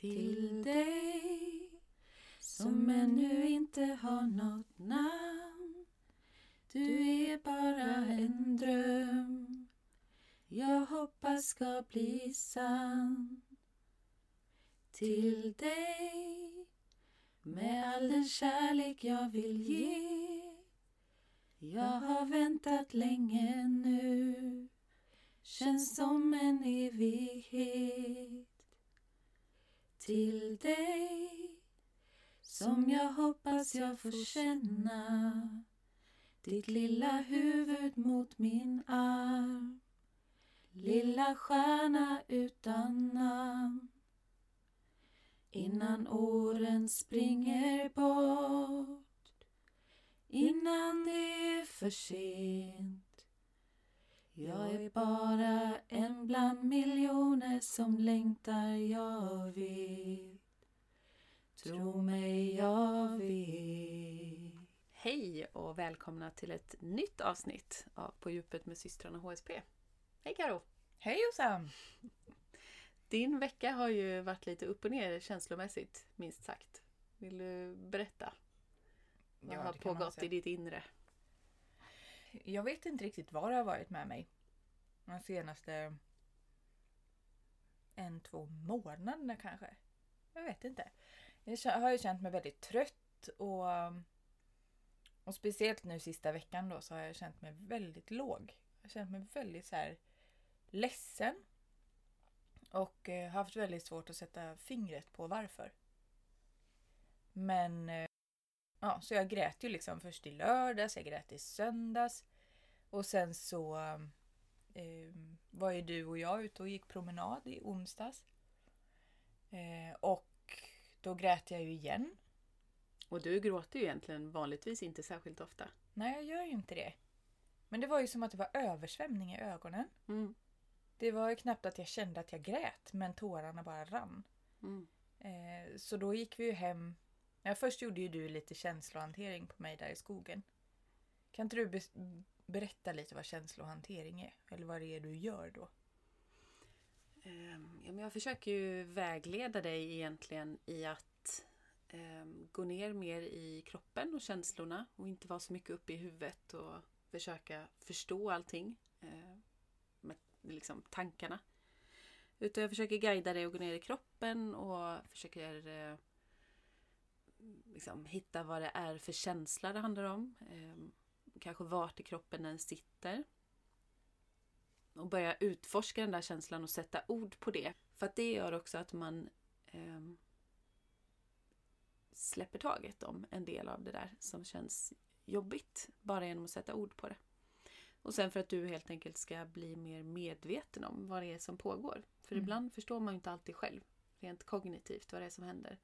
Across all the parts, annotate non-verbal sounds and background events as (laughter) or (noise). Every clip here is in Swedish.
Till dig som ännu inte har något namn. Du är bara en dröm. Jag hoppas ska bli sann. Till dig med all den kärlek jag vill ge. Jag har väntat länge nu. Känns som en evighet till dig som jag hoppas jag får känna. Ditt lilla huvud mot min arm Lilla stjärna utan namn. Innan åren springer bort Innan det är för sent jag är bara en bland miljoner som längtar, jag vet. Tro mig, jag vet. Hej och välkomna till ett nytt avsnitt av På djupet med systrarna HSP. Hej Karo! Hej Jossan! Din vecka har ju varit lite upp och ner känslomässigt, minst sagt. Vill du berätta? Vad ja, har pågått i ditt inre? Jag vet inte riktigt vad det har varit med mig. De senaste en, två månaderna kanske. Jag vet inte. Jag har ju känt mig väldigt trött och, och speciellt nu sista veckan då så har jag känt mig väldigt låg. Jag har känt mig väldigt så här ledsen och eh, haft väldigt svårt att sätta fingret på varför. Men eh, Ja, så jag grät ju liksom först i lördags, jag grät i söndags. Och sen så eh, var ju du och jag ute och gick promenad i onsdags. Eh, och då grät jag ju igen. Och du gråter ju egentligen vanligtvis inte särskilt ofta. Nej, jag gör ju inte det. Men det var ju som att det var översvämning i ögonen. Mm. Det var ju knappt att jag kände att jag grät, men tårarna bara rann. Mm. Eh, så då gick vi ju hem Ja, först gjorde ju du lite känslohantering på mig där i skogen. Kan inte du be berätta lite vad känslohantering är? Eller vad det är du gör då? Ehm, ja, men jag försöker ju vägleda dig egentligen i att ehm, gå ner mer i kroppen och känslorna och inte vara så mycket uppe i huvudet och försöka förstå allting eh, med liksom, tankarna. Utan jag försöker guida dig att gå ner i kroppen och försöker eh, liksom, hitta vad det är för känsla det handlar om. Eh, kanske vart i kroppen den sitter. Och börja utforska den där känslan och sätta ord på det. För att det gör också att man eh, släpper taget om en del av det där som känns jobbigt. Bara genom att sätta ord på det. Och sen för att du helt enkelt ska bli mer medveten om vad det är som pågår. För mm. ibland förstår man ju inte alltid själv, rent kognitivt, vad det är som händer.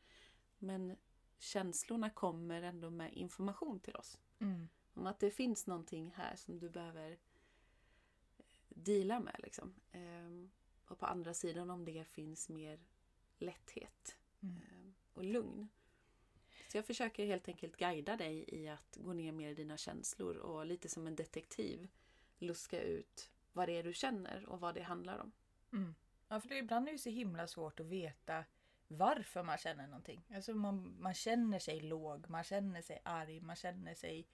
Men känslorna kommer ändå med information till oss. Mm. Om att det finns någonting här som du behöver eh, deala med. Liksom. Ehm, och på andra sidan om det finns mer lätthet mm. ehm, och lugn. Så jag försöker helt enkelt guida dig i att gå ner mer i dina känslor och lite som en detektiv luska ut vad det är du känner och vad det handlar om. Mm. Ja, för det, ibland är det så himla svårt att veta varför man känner någonting. Alltså man, man känner sig låg, man känner sig arg, man känner sig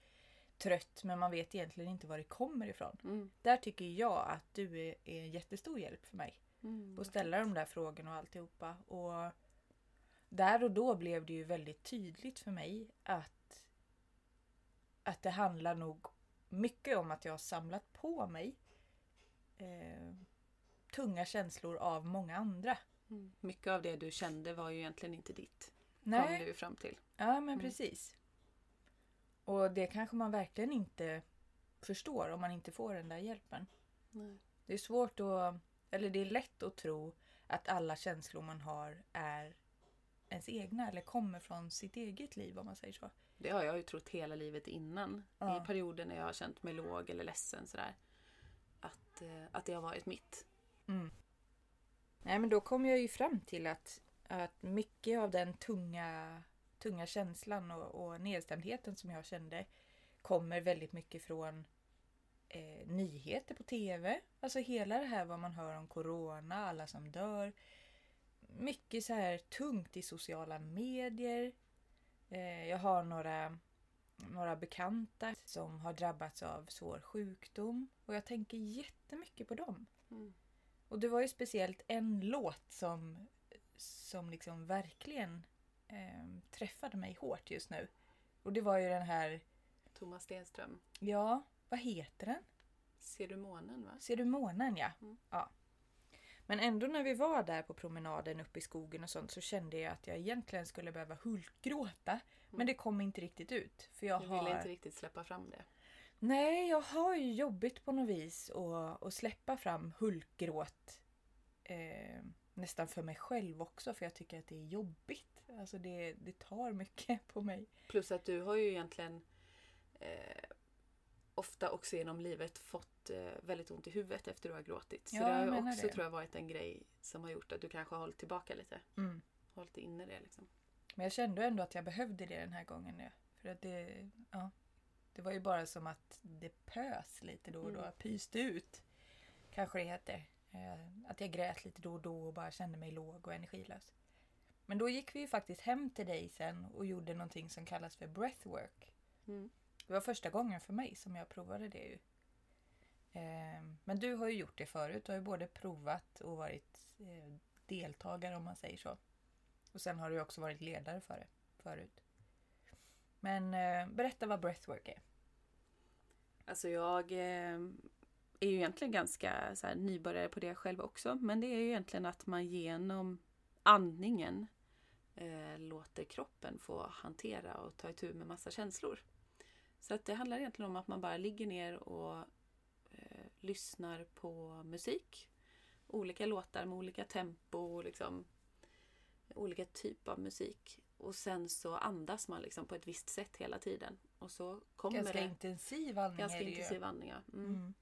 trött men man vet egentligen inte var det kommer ifrån. Mm. Där tycker jag att du är, är en jättestor hjälp för mig. Mm. Att ställa de där frågorna och alltihopa. Och där och då blev det ju väldigt tydligt för mig att, att det handlar nog mycket om att jag har samlat på mig eh, tunga känslor av många andra. Mm. Mycket av det du kände var ju egentligen inte ditt. Nej. Kom du fram till. Ja men mm. precis. Och det kanske man verkligen inte förstår om man inte får den där hjälpen. Nej. Det är svårt att, eller det är lätt att tro att alla känslor man har är ens egna eller kommer från sitt eget liv om man säger så. Det har jag ju trott hela livet innan. Ja. I perioder när jag har känt mig låg eller ledsen sådär. Att, eh, att det har varit mitt. Mm. Nej men då kom jag ju fram till att, att mycket av den tunga, tunga känslan och, och nedstämdheten som jag kände kommer väldigt mycket från eh, nyheter på TV. Alltså hela det här vad man hör om corona, alla som dör. mycket så här tungt i sociala medier. Eh, jag har några, några bekanta som har drabbats av svår sjukdom. Och jag tänker jättemycket på dem. Mm. Och det var ju speciellt en låt som, som liksom verkligen eh, träffade mig hårt just nu. Och det var ju den här, Thomas Stenström. ja, vad heter den? Ser du månen va? Ser du månen ja? Mm. ja. Men ändå när vi var där på promenaden uppe i skogen och sånt så kände jag att jag egentligen skulle behöva hulkgråta. Men det kom inte riktigt ut. För jag Du har... ville inte riktigt släppa fram det. Nej, jag har ju jobbigt på något vis att, att släppa fram hulkgråt. Eh, nästan för mig själv också för jag tycker att det är jobbigt. Alltså det, det tar mycket på mig. Plus att du har ju egentligen eh, ofta också genom livet fått eh, väldigt ont i huvudet efter du har gråtit. Så Ja, det har ju också det. tror jag varit en grej som har gjort att du kanske har hållit tillbaka lite. Mm. Hållit inne det liksom. Men jag kände ändå att jag behövde det den här gången. För att det, ja, det var ju bara som att det pös lite då och då. Mm. Pyste ut. Kanske det heter. Eh, Att jag grät lite då och då och bara kände mig låg och energilös. Men då gick vi ju faktiskt hem till dig sen och gjorde någonting som kallas för breathwork. Mm. Det var första gången för mig som jag provade det ju. Eh, Men du har ju gjort det förut. Du har ju både provat och varit eh, deltagare om man säger så. Och sen har du också varit ledare för det förut. Men eh, berätta vad breathwork är. Alltså jag eh, är ju egentligen ganska så här, nybörjare på det själv också. Men det är ju egentligen att man genom andningen eh, låter kroppen få hantera och ta itu med massa känslor. Så att det handlar egentligen om att man bara ligger ner och eh, lyssnar på musik. Olika låtar med olika tempo, liksom, olika typ av musik. Och sen så andas man liksom på ett visst sätt hela tiden. Och så kommer Ganska det intensiv andning ganska intensiv andning. Ja. Mm. Mm.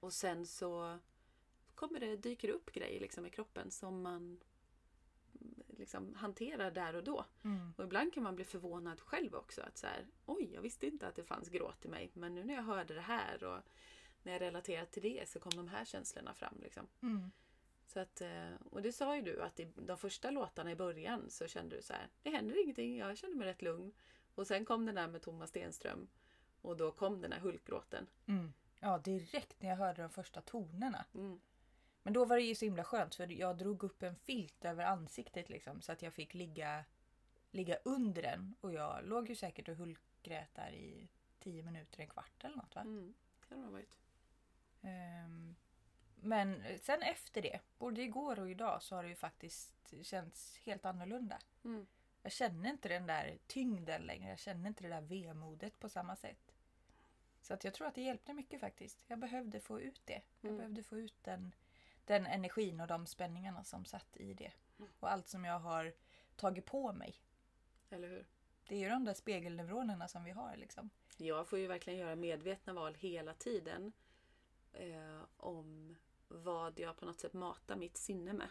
Och sen så kommer det, dyker det upp grejer liksom i kroppen som man mm, liksom hanterar där och då. Mm. Och ibland kan man bli förvånad själv också. Att så här, Oj, jag visste inte att det fanns gråt i mig. Men nu när jag hörde det här och när jag relaterar till det så kom de här känslorna fram. Liksom. Mm. Så att, eh, och det sa ju du att i de första låtarna i början så kände du så här, det händer ingenting, jag känner mig rätt lugn. Och sen kom den där med Thomas Stenström och då kom den här hulkgråten. Mm. Ja, direkt när jag hörde de första tonerna. Mm. Men då var det ju så himla skönt för jag drog upp en filt över ansiktet liksom så att jag fick ligga, ligga under den. Och jag låg ju säkert och hulkgrät där i tio minuter, en kvart eller något va? Mm. Det har varit. Ehm, men sen efter det, både igår och idag, så har det ju faktiskt känts helt annorlunda. Mm. Jag känner inte den där tyngden längre. Jag känner inte det där vemodet på samma sätt. Så att jag tror att det hjälpte mycket faktiskt. Jag behövde få ut det. Jag Mm. behövde få ut den, den energin och de spänningarna som satt i det. Mm. Och allt som jag har tagit på mig. Eller hur? Det är ju de där spegelneuronerna som vi har liksom. Jag får ju verkligen göra medvetna val hela tiden eh, om vad jag på något sätt matar mitt sinne med.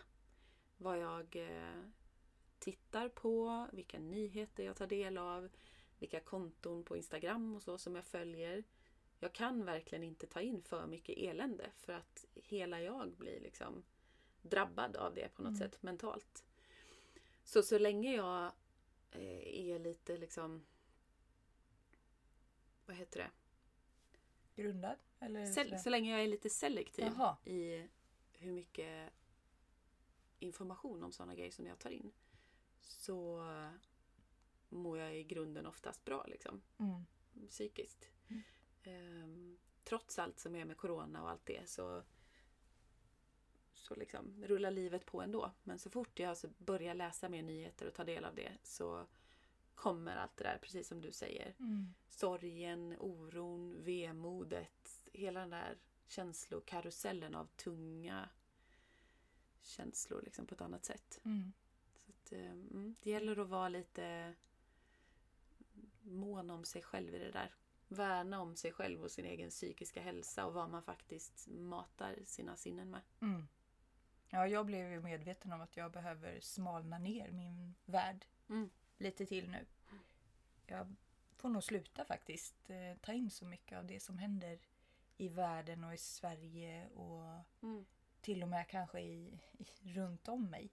Vad jag eh, tittar på, vilka nyheter jag tar del av, vilka konton på Instagram och så som jag följer. Jag kan verkligen inte ta in för mycket elände för att hela jag blir liksom drabbad av det på något Mm. sätt mentalt. Så så länge jag eh, är lite liksom vad heter det? Grundad? Eller så länge jag är lite selektiv Jaha. i hur mycket information om sådana grejer som jag tar in så mår jag i grunden oftast bra liksom, Mm. psykiskt. Mm. Ehm, trots allt som är med corona och allt det så så liksom rullar livet på ändå. Men så fort jag alltså börjar läsa mer nyheter och ta del av det så kommer allt det där, precis som du säger. Mm. sorgen, oron, vemodet. Hela den där känslokarusellen av tunga känslor liksom på ett annat sätt. Mm. Så att, eh, mm, det gäller att vara lite mån om sig själv i det där. Värna om sig själv och sin egen psykiska hälsa och vad man faktiskt matar sina sinnen med. Mm. Ja, jag blev ju medveten om att jag behöver smalna ner min värld Mm. lite till nu. Jag får nog sluta faktiskt eh, ta in så mycket av det som händer i världen och i Sverige och Mm. till och med kanske i, i, runt om mig.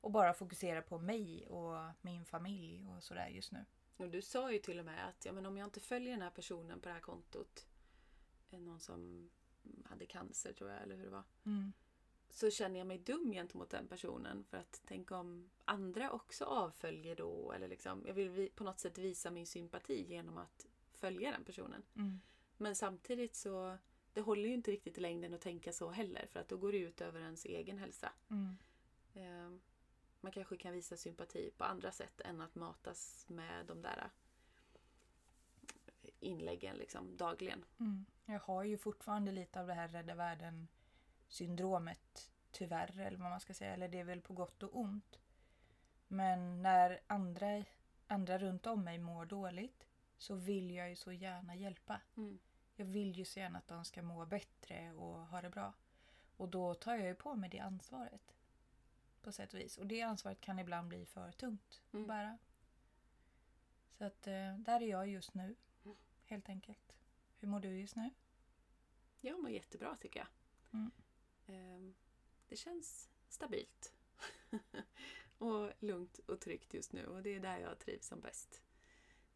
och bara fokusera på mig och min familj och sådär just nu. Och du sa ju till och med att ja, men om jag inte följer den här personen på det här kontot, eh, någon som hade cancer tror jag, eller hur det var. Mm. Så känner jag mig dum gentemot den personen för att tänk om andra också avföljer då. Eller liksom, jag vill vi, på något sätt visa min sympati genom att följa den personen. Mm. Men samtidigt så det håller ju inte riktigt i längden att tänka så heller för att då går det ut över ens egen hälsa. Mm. Eh, man kanske kan visa sympati på andra sätt än att matas med de där inläggen liksom dagligen. Mm. Jag har ju fortfarande lite av det här Rädda Världen syndromet tyvärr eller vad man ska säga. Eller det är väl på gott och ont. Men när andra, andra runt om mig mår dåligt så vill jag ju så gärna hjälpa. Mm. Jag vill ju så gärna att de ska må bättre och ha det bra. Och då tar jag ju på mig det ansvaret. På sätt och vis. Och det ansvaret kan ibland bli för tungt att Mm. bära. Så att eh, där är jag just nu. Helt enkelt. Hur mår du just nu? Jag mår jättebra tycker jag. Mm. Ehm, Det känns stabilt. (laughs) och lugnt och tryggt just nu och det är där jag trivs som bäst.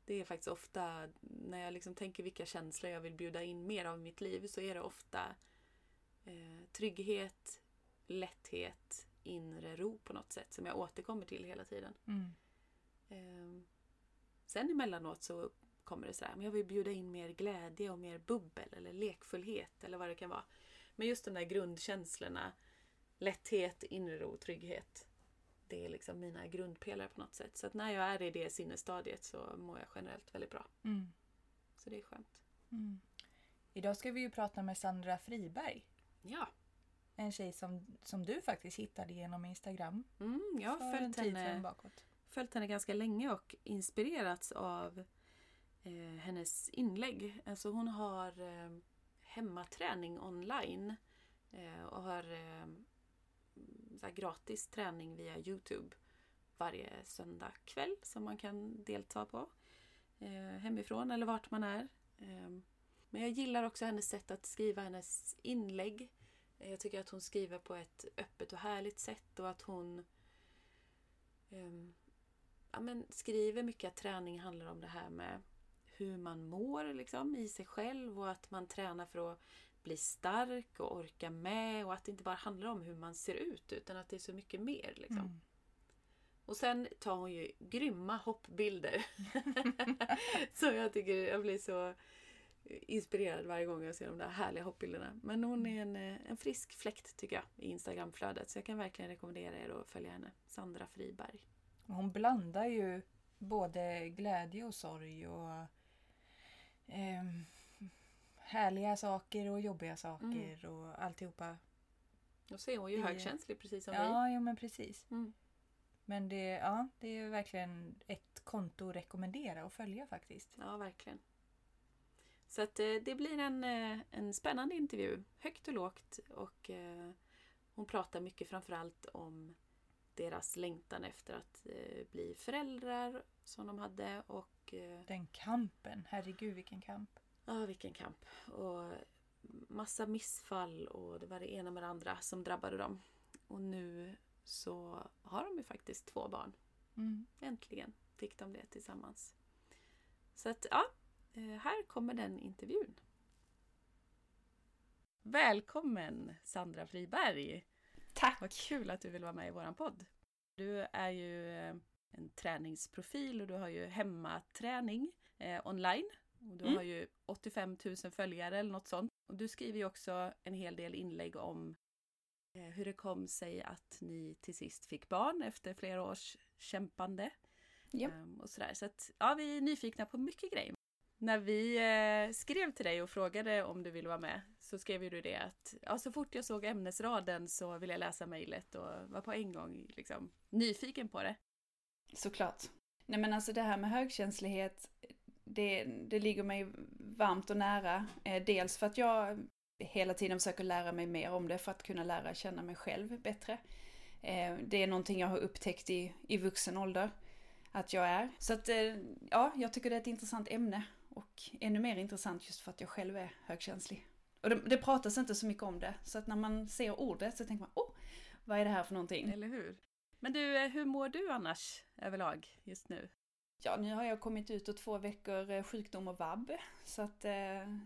Det är faktiskt ofta när jag liksom tänker vilka känslor jag vill bjuda in mer av i mitt liv så är det ofta eh, trygghet, lätthet, inre ro på något sätt som jag återkommer till hela tiden. Mm. Ehm, sen emellanåt så kommer det så här, men jag vill bjuda in mer glädje och mer bubbel eller lekfullhet eller vad det kan vara. Men just de där grundkänslorna, lätthet, inre ro, trygghet. Det är liksom mina grundpelare på något sätt. Så att när jag är i det sinnesstadiet så mår jag generellt väldigt bra. Mm. Så det är skönt. Mm. Idag ska vi ju prata med Sandra Friberg. Ja, En tjej som, som du faktiskt hittade genom Instagram. mm, jag har följt henne, följt henne ganska länge och inspirerats av eh, hennes inlägg. Alltså hon har eh, hemmaträning online eh, och har eh, så här gratis träning via Youtube varje söndag kväll som man kan delta på eh, hemifrån eller vart man är. Ehm, men jag gillar också hennes sätt att skriva hennes inlägg. Eh, jag tycker att hon skriver på ett öppet och härligt sätt och att hon ehm, ja, men skriver mycket att träning handlar om det här med hur man mår liksom, i sig själv och att man tränar för att bli stark och orka med och att det inte bara handlar om hur man ser ut utan att det är så mycket mer. Liksom. Mm. Och sen tar hon ju grymma hoppbilder. (laughs) så jag tycker jag blir så inspirerad varje gång jag ser de där härliga hoppbilderna. Men hon är en, eh, en frisk fläkt tycker jag i Instagramflödet. Så jag kan verkligen rekommendera er att följa henne. Sandra Friberg. Hon blandar ju både glädje och sorg och ehm, härliga saker och jobbiga saker och alltihopa. Och så är hon ju högkänslig precis som vi. Ja, ja men precis. Mm. Men det, ja, det är verkligen ett konto att rekommendera och följa faktiskt. Ja, verkligen. Så att eh, det blir en, eh, en spännande intervju. Högt och lågt. Och eh, hon pratar mycket framförallt om deras längtan efter att bli föräldrar som de hade. Och Den kampen, herregud vilken kamp. Ja, vilken kamp. Och massa missfall och det var det ena med det andra som drabbade dem. Och nu så har de ju faktiskt två barn. Mm. Äntligen fick de det tillsammans. Så att ja, eh, här kommer den intervjun. Välkommen Sandra Friberg! Tack! Vad kul att du vill vara med i våran podd. Du är ju eh, en träningsprofil och du har ju hemmaträning eh, online. Och du Mm. har ju 85 000 följare eller något sånt. Och du skriver ju också en hel del inlägg om eh, hur det kom sig att ni till sist fick barn efter flera års kämpande. Ja. Ehm, och sådär. Så att, ja, vi är nyfikna på mycket grejer. När vi eh, skrev till dig och frågade om du ville vara med så skrev ju du det att ja, så fort jag såg ämnesraden så ville jag läsa mejlet och var på en gång liksom, nyfiken på det. Såklart. Nej men alltså det här med högkänslighet, det, det ligger mig varmt och nära. Eh, dels för att jag hela tiden försöker lära mig mer om det för att kunna lära känna mig själv bättre. Eh, det är någonting jag har upptäckt i, i vuxen ålder att jag är. Så att eh, ja, jag tycker det är ett intressant ämne och ännu mer intressant just för att jag själv är högkänslig. Och det, det pratas inte så mycket om det, så att när man ser ordet så tänker man, oh, vad är det här för någonting? Eller hur? Men du, hur mår du annars överlag just nu? Ja, nu har jag kommit ut och två veckor eh, sjukdom och vabb. Så att eh,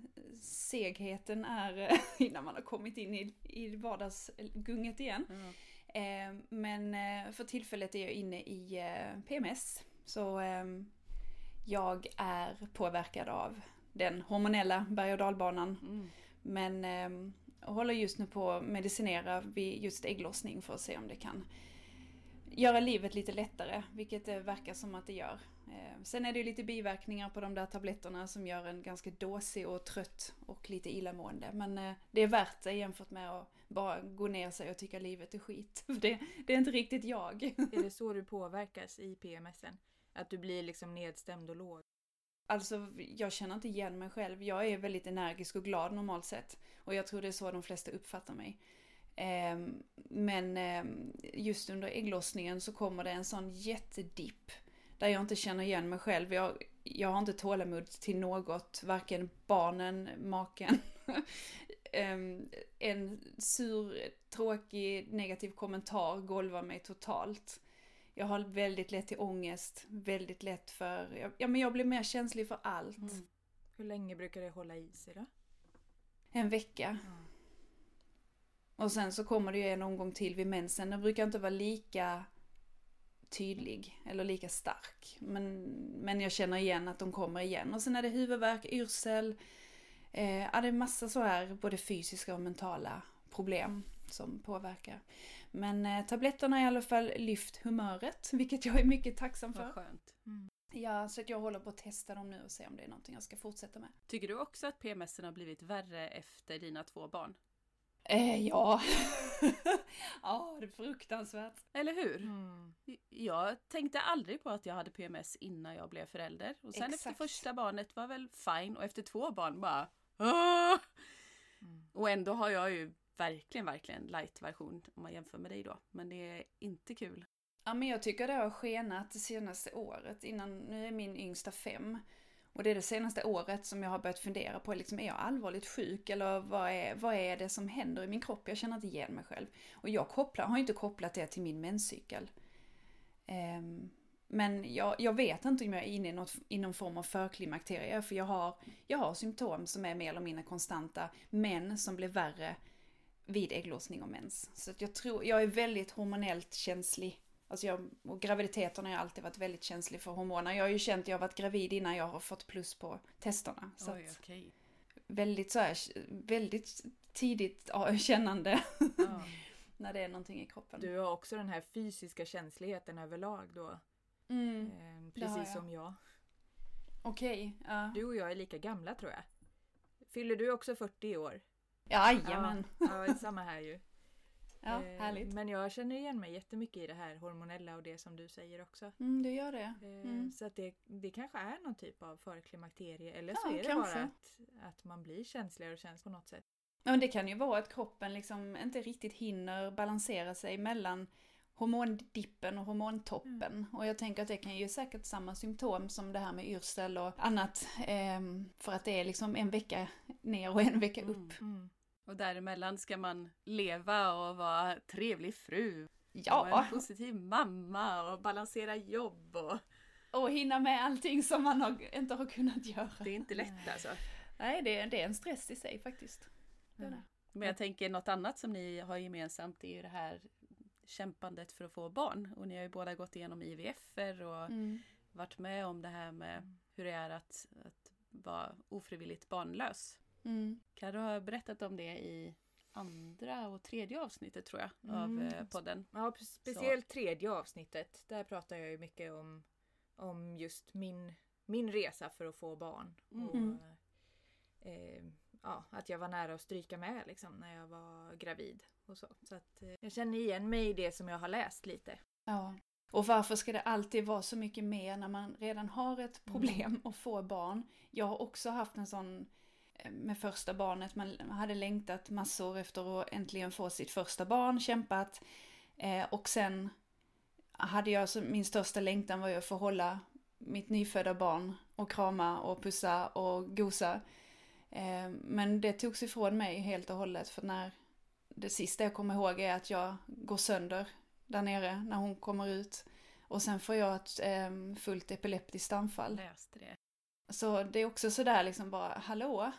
segheten är eh, (laughs) innan man har kommit in i, i vardagsgunget igen. Ja. Eh, men eh, för tillfället är jag inne i eh, PMS. Så ehm, jag är påverkad av den hormonella berg och dalbanan. Mm. Men eh, håller just nu på att medicinera vid just ägglossning för att se om det kan göra livet lite lättare, vilket det verkar som att det gör. Eh, sen är det ju lite biverkningar på de där tabletterna som gör en ganska dåsig och trött och lite illamående. Men eh, det är värt det jämfört med att bara gå ner sig och tycka livet är skit. (laughs) Det, det är inte riktigt jag. (laughs) Är det så du påverkas i PMSen? Att du blir liksom nedstämd och låg? Alltså, jag känner inte igen mig själv. Jag är väldigt energisk och glad normalt sett. Och jag tror det är så de flesta uppfattar mig. Ehm, men ehm, just under ägglossningen så kommer det en sån jättedipp. Där jag inte känner igen mig själv. Jag, jag har inte tålamod till något. Varken barnen, maken. (laughs) En sur, tråkig, negativ kommentar golvar mig totalt. Jag har väldigt lätt till ångest, väldigt lätt för, ja men jag blir mer känslig för allt. Mm. Hur länge brukar det hålla i sig då? En vecka. Och sen så kommer det ju en omgång till vid mensen. Den brukar inte vara lika tydlig eller lika stark. Men, men jag känner igen att de kommer igen. Och sen är det huvudvärk, yrsel. Eh, ja, det är massa så här både fysiska och mentala problem som påverkar. Men eh, tabletterna har i alla fall lyft humöret, (laughs) vilket jag är mycket tacksam Vad för. skönt. Ja, så att jag håller på att testa dem nu och se om det är någonting jag ska fortsätta med. Tycker du också att PMSen har blivit värre efter dina två barn? Eh, ja. (laughs) ja, det är fruktansvärt. Eller hur? Mm. Jag tänkte aldrig på att jag hade PMS innan jag blev förälder. Och sen efter Exakt. första barnet var väl fine och efter två barn bara! Mm. Och ändå har jag ju verkligen, verkligen light-version om man jämför med dig då. Men det är inte kul. Ja, men jag tycker det har skenat det senaste året. Innan, nu är min yngsta fem. Och det är det senaste året som jag har börjat fundera på, liksom, är jag allvarligt sjuk eller vad är, vad är det som händer i min kropp? Jag känner inte igen mig själv. Och jag kopplar, har inte kopplat det till min menscykel. Um, men jag, jag vet inte om jag är inne i, något, i någon form av förklimakterie, för jag har, jag har symptom som är mer eller mindre konstanta, men som blir värre vid ägglossning och mens. Så att jag tror, jag är väldigt hormonellt känslig. Alltså jag, och graviditeten har jag alltid varit väldigt känslig för hormoner. Jag har ju känt att jag har varit gravid innan jag har fått plus på testerna. Så att okej. väldigt så här, väldigt tidigt ja, (laughs) kännande Ja. (laughs) när det är någonting i kroppen. Du har också den här fysiska känsligheten överlag då. Mm, Eh, precis jag. som jag. Okej, ja. Du och jag är lika gamla tror jag. Fyller du också 40 i år? Jajamän. Ja, ja, samma här ju. Ja, Eh, härligt. Men jag känner igen mig jättemycket i det här hormonella och det som du säger också. Mm, du gör det. Eh, Mm. Så att det, det kanske är någon typ av förklimakterie eller Ja, så är det kanske. bara att, att man blir känsligare och känns på något sätt. Ja, men det kan ju vara att kroppen liksom inte riktigt hinner balansera sig mellan hormondippen och hormontoppen. Och jag tänker att det kan ju säkert samma symptom som det här med yrsel och annat. ehm, för att det är liksom en vecka ner och en vecka upp. Mm. Mm. Och däremellan ska man leva och vara trevlig fru. Och Ja, en positiv mamma och balansera jobb. Och... och hinna med allting som man har, inte har kunnat göra. Det är inte lätt alltså. Nej, det är, det är en stress i sig faktiskt. Det. Men jag tänker något annat som ni har gemensamt är ju det här kämpandet för att få barn. Och ni har ju båda gått igenom IVF och Mm. varit med om det här med hur det är att, att vara ofrivilligt barnlös. Mm. Karo har berättat om det i andra och tredje avsnittet tror jag av Mm. eh, podden. Ja, speciellt tredje avsnittet. Där pratar jag ju mycket om, om just min, min resa för att få barn. Mm. Och, eh, ja, att jag var nära att stryka med liksom, när jag var gravid. Och så så att, eh, jag känner igen mig i det som jag har läst lite. Ja. Och varför ska det alltid vara så mycket mer när man redan har ett problem och får barn? Jag har också haft en sån med första barnet, man hade längtat massor efter att äntligen få sitt första barn, kämpat. Eh, och sen hade jag, min största längtan var ju att få hålla mitt nyfödda barn och krama och pussa och gosa. Eh, men det togs ifrån mig helt och hållet för när det sista jag kommer ihåg är att jag går sönder där nere när hon kommer ut. Och sen får jag ett eh, fullt epileptiskt anfall. Det. Så det är också sådär liksom bara, hallå?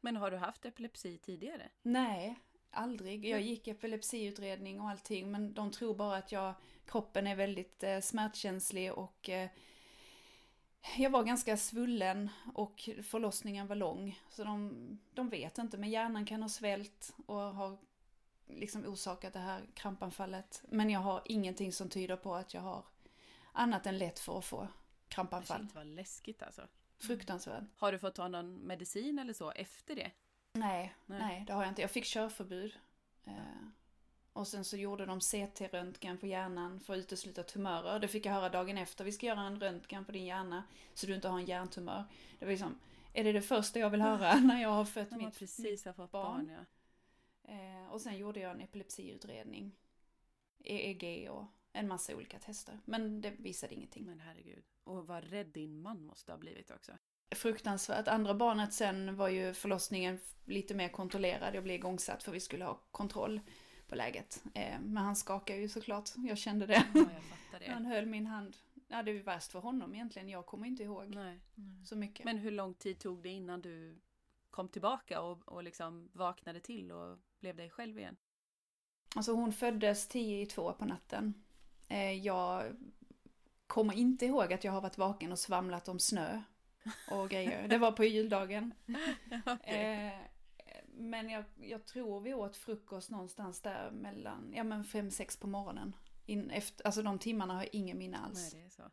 Men har du haft epilepsi tidigare? Nej, aldrig. Jag gick epilepsiutredning och allting men de tror bara att jag, kroppen är väldigt eh, smärtkänslig och eh, jag var ganska svullen och förlossningen var lång. Så de, de vet inte, men hjärnan kan ha svällt och har liksom orsakat det här krampanfallet. Men jag har ingenting som tyder på att jag har annat än lätt för att få krampanfall. Shit vad läskigt alltså. Fruktansvärt. Har du fått ta någon medicin eller så efter det? Nej, Nej. nej, det har jag inte. Jag fick körförbud. Eh, och sen så gjorde de CT-röntgen på hjärnan för att utesluta tumörer. Det fick jag höra dagen efter. Vi ska göra en röntgen på din hjärna så du inte har en hjärntumör. Det var liksom, är det det första jag vill höra (laughs) när jag har fött mitt, precis har fått barn. barn. ja. Eh, och sen gjorde jag en epilepsiutredning. EEG och en massa olika tester. Men det visade ingenting. Men herregud. Och vad rädd din man måste ha blivit också. Fruktansvärt. Andra barnet sen var ju förlossningen lite mer kontrollerad. Jag blev igångsatt för vi skulle ha kontroll på läget. Eh, men han skakade ju såklart. Jag kände det. Ja, jag fattar (laughs) Han det. höll min hand. Ja, det ju värst för honom egentligen. Jag kommer inte ihåg Nej. så mycket. Men hur lång tid tog det innan du kom tillbaka och, och liksom vaknade till och blev dig själv igen? Alltså hon föddes tio i två på natten. Eh, jag kommer inte ihåg att jag har varit vaken och svamlat om snö och grejer. Det var på juldagen. (laughs) Eh, men jag, jag tror vi åt frukost någonstans där mellan, ja men fem, sex på morgonen. In, efter, alltså de timmarna har jag ingen minne Nej, alls. det är så.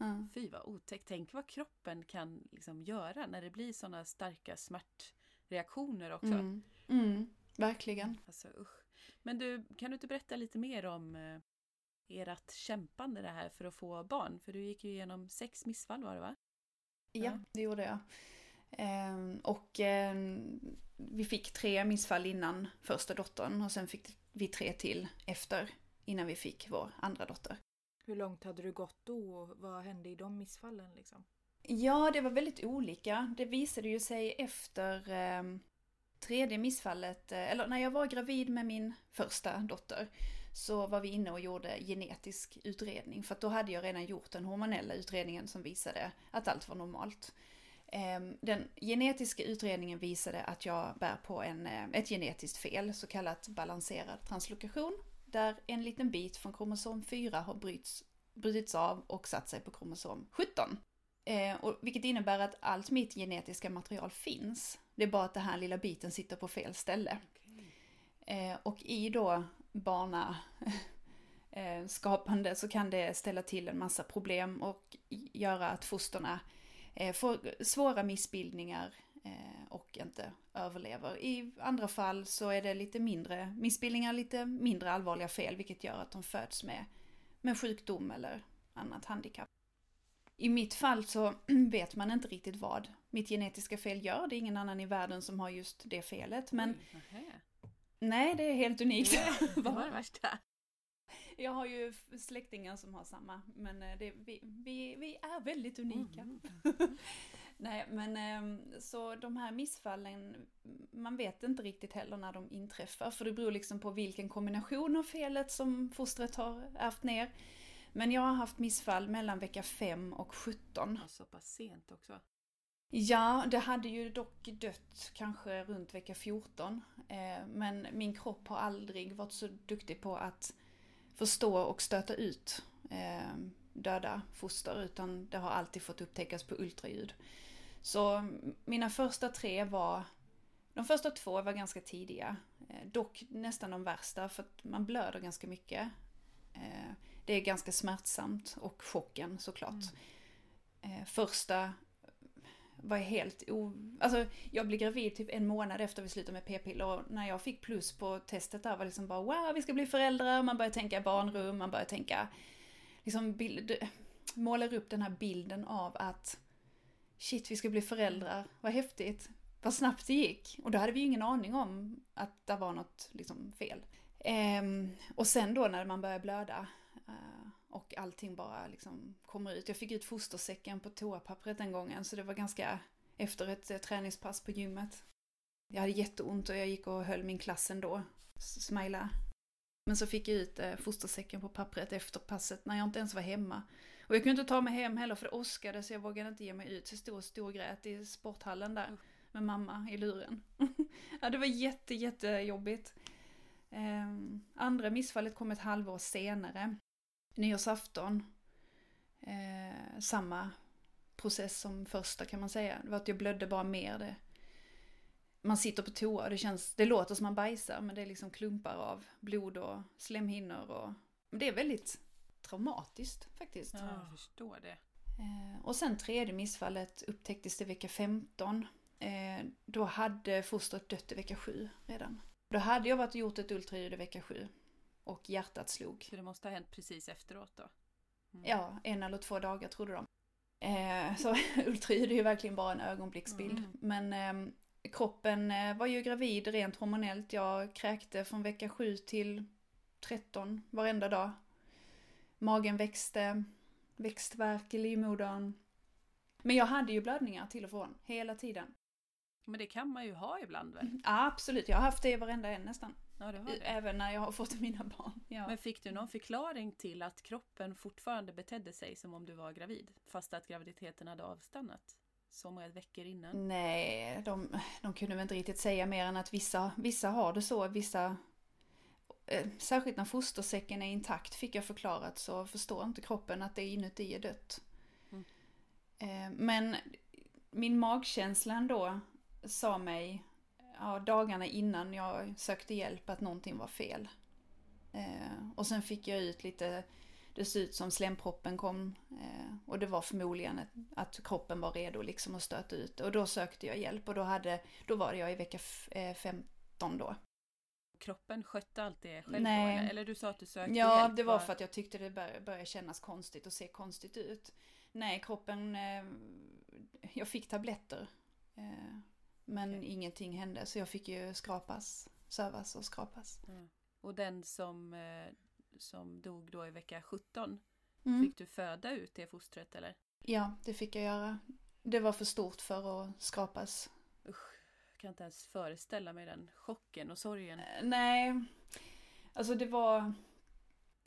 Mm. Fy vad otäckt. Tänk vad kroppen kan liksom göra när det blir sådana starka smärtreaktioner också. Mm. Mm, verkligen. Alltså usch. Men du, kan du inte berätta lite mer om eh, ert kämpande det här för att få barn? För du gick ju igenom sex missfall var det va? Ja, Ja. det gjorde jag. Ehm, och ehm, vi fick tre missfall innan första dottern och sen fick vi tre till efter innan vi fick vår andra dotter. Hur långt hade du gått då och vad hände i de missfallen liksom? Ja, det var väldigt olika. Det visade ju sig efter ehm, tredje missfallet, eh, eller när jag var gravid med min första dotter, så var vi inne och gjorde genetisk utredning. För då hade jag redan gjort den hormonella utredningen som visade att allt var normalt. Ehm, Den genetiska utredningen visade att jag bär på en, eh, ett genetiskt fel, så kallat balanserad translokation, där en liten bit från kromosom 4 har bryts, brutits av och satt sig på kromosom 17. Eh, och, vilket innebär att allt mitt genetiska material finns. Det är bara att den här lilla biten sitter på fel ställe. Eh, och i då barnaskapande (laughs) eh, skapande så kan det ställa till en massa problem och göra att fosterna eh, får svåra missbildningar eh, och inte överlever. I andra fall så är det lite mindre missbildningar, lite mindre allvarliga fel vilket gör att de föds med, med sjukdom eller annat handikapp. I mitt fall så (clears throat) vet man inte riktigt vad mitt genetiska fel gör. Det är ingen annan i världen som har just det felet. Men Oj nej, det är helt unikt. (laughs) Det var det värsta. Jag har ju släktingar som har samma, men eh, det, vi, vi, vi är väldigt unika. Mm. (laughs) Nej, men ehm, så de här missfallen, man vet inte riktigt heller när de inträffar, för det beror liksom på vilken kombination av felet som fostret har ärvt ner. Men jag har haft missfall mellan vecka 5 och 17. Och så pass sent också. Ja, det hade ju dock dött kanske runt vecka 14. Eh, men min kropp har aldrig varit så duktig på att förstå och stöta ut eh, döda foster, utan det har alltid fått upptäckas på ultraljud. Så mina första tre var, de första två var ganska tidiga. Eh, dock nästan de värsta, för att man blöder ganska mycket. Det är ganska smärtsamt och chocken såklart. Eh, första var helt o... Alltså jag blev gravid typ en månad efter vi slutade med p-piller och när jag fick plus på testet där var det liksom bara wow vi ska bli föräldrar, man börjar tänka barnrum, man börjar tänka liksom bild, målar upp den här bilden av att shit vi ska bli föräldrar, vad häftigt, vad snabbt det gick. Och då hade vi ju ingen aning om att det var något liksom fel. Ehm, och sen då när man börjar blöda och allting bara liksom kommer ut. Jag fick ut fostersäcken på toapappret den gången så det var ganska efter ett eh, träningspass på gymmet. Jag hade jätteont och jag gick och höll min klass ändå. Smila. Men så fick jag ut eh, fostersäcken på pappret efter passet när jag inte ens var hemma. Och jag kunde inte ta mig hem heller för det åskade så jag vågade inte ge mig ut. Så jag stod och storgrät i sporthallen där med mamma i luren. (laughs) ja, det var jätte, jättejobbigt. Eh, andra missfallet kom ett halvår senare. Nyårsafton. Eh, samma process som första kan man säga. Det var att jag blödde bara mer. Det, man sitter på toa och det känns, det låter som man bajsar men det är liksom klumpar av blod och slemhinnor och men det är väldigt traumatiskt faktiskt. Ja, jag förstår det. Eh, och sen tredje missfallet upptäcktes det vecka 15. Eh, då hade fostret dött i vecka 7 redan. Då hade jag varit och gjort ett ultraljud i vecka 7 och hjärtat slog. Så det måste ha hänt precis efteråt då? Mm. Ja, en eller två dagar trodde de. Eh, så (laughs) ultraljud är ju verkligen bara en ögonblicksbild. Mm. Men eh, kroppen var ju gravid rent hormonellt. Jag kräkte från vecka 7 till 13 varenda dag. Magen växte, växtvärk i livmodern. Men jag hade ju blödningar till och från, hela tiden. Men det kan man ju ha ibland väl? Ja, absolut, jag har haft det i varenda en nästan. Ja, det har det. Även när jag har fått mina barn. Ja. Men fick du någon förklaring till att kroppen fortfarande betedde sig som om du var gravid? Fast att graviditeten hade avstannat så många veckor innan? Nej, de, de kunde väl inte riktigt säga mer än att vissa, vissa har det så, vissa... Eh, särskilt när fostersäcken är intakt fick jag förklarat så förstår inte kroppen att det inuti är dött. Mm. Eh, men min magkänsla ändå sa mig ja, dagarna innan jag sökte hjälp att någonting var fel. Eh, och sen fick jag ut lite, det såg ut som slemproppen kom eh, och det var förmodligen ett, att kroppen var redo liksom att stöta ut. Och då sökte jag hjälp och då, hade, då var jag i vecka f- eh, 15 då. Kroppen skötte allt det själv Nej. då? Eller? du sa att du sökte Ja, hjälp? det var för att jag tyckte det bör, började kännas konstigt och se konstigt ut. Nej, kroppen, eh, jag fick tabletter. Men Okej. ingenting hände så jag fick ju skrapas, sövas och skrapas. Och den som, eh, som dog då i vecka 17, Mm. fick du föda ut det fostret eller? Ja, det fick jag göra. Det var för stort för att skrapas. Usch, jag kan inte ens föreställa mig den chocken och sorgen. Eh, Nej, alltså det var...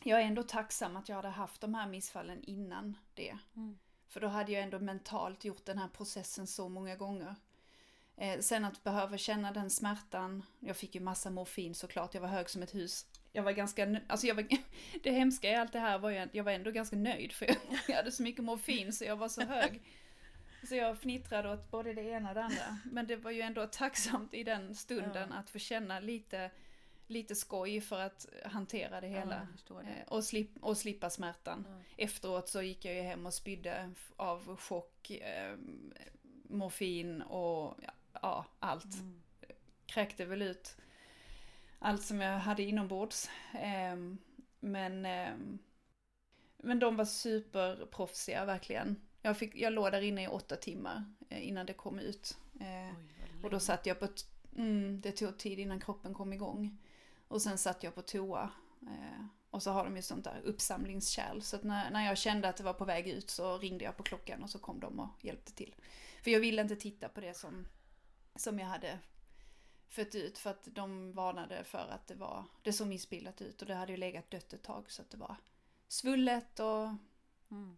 Jag är ändå tacksam att jag hade haft de här missfallen innan det. Mm. För då hade jag ändå mentalt gjort den här processen så många gånger. Eh, sen att behöva känna den smärtan. Jag fick ju massa morfin såklart, jag var hög som ett hus. Jag var ganska, alltså jag var, (laughs) det hemska i allt det här var ju att jag var ändå ganska nöjd för jag, (laughs) jag hade så mycket morfin så jag var så hög. Så jag fnittrade åt både det ena och det andra. Men det var ju ändå tacksamt i den stunden Ja. att få känna lite, lite skoj för att hantera det hela. Ja, det. Eh, och, slip, och slippa smärtan. Ja. Efteråt så gick jag ju hem och spydde av chock, eh, morfin och ja, ja, allt. Mm. Kräkte väl ut allt som jag hade inombords. Eh, men, eh, men de var superproffsiga verkligen. Jag, fick, jag låg där inne i åtta timmar eh, innan det kom ut. Eh, Oj, och då satt jag på... Mm, det tog tid innan kroppen kom igång. Och sen satt jag på toa. Eh, och så har de ju sånt där uppsamlingskärl. Så att när, när jag kände att det var på väg ut så ringde jag på klockan och så kom de och hjälpte till. För jag ville inte titta på det som, som jag hade fött ut. För att de varnade för att det var... Det såg missbildat ut och det hade ju legat dött ett tag. Så att det var svullet och Mm.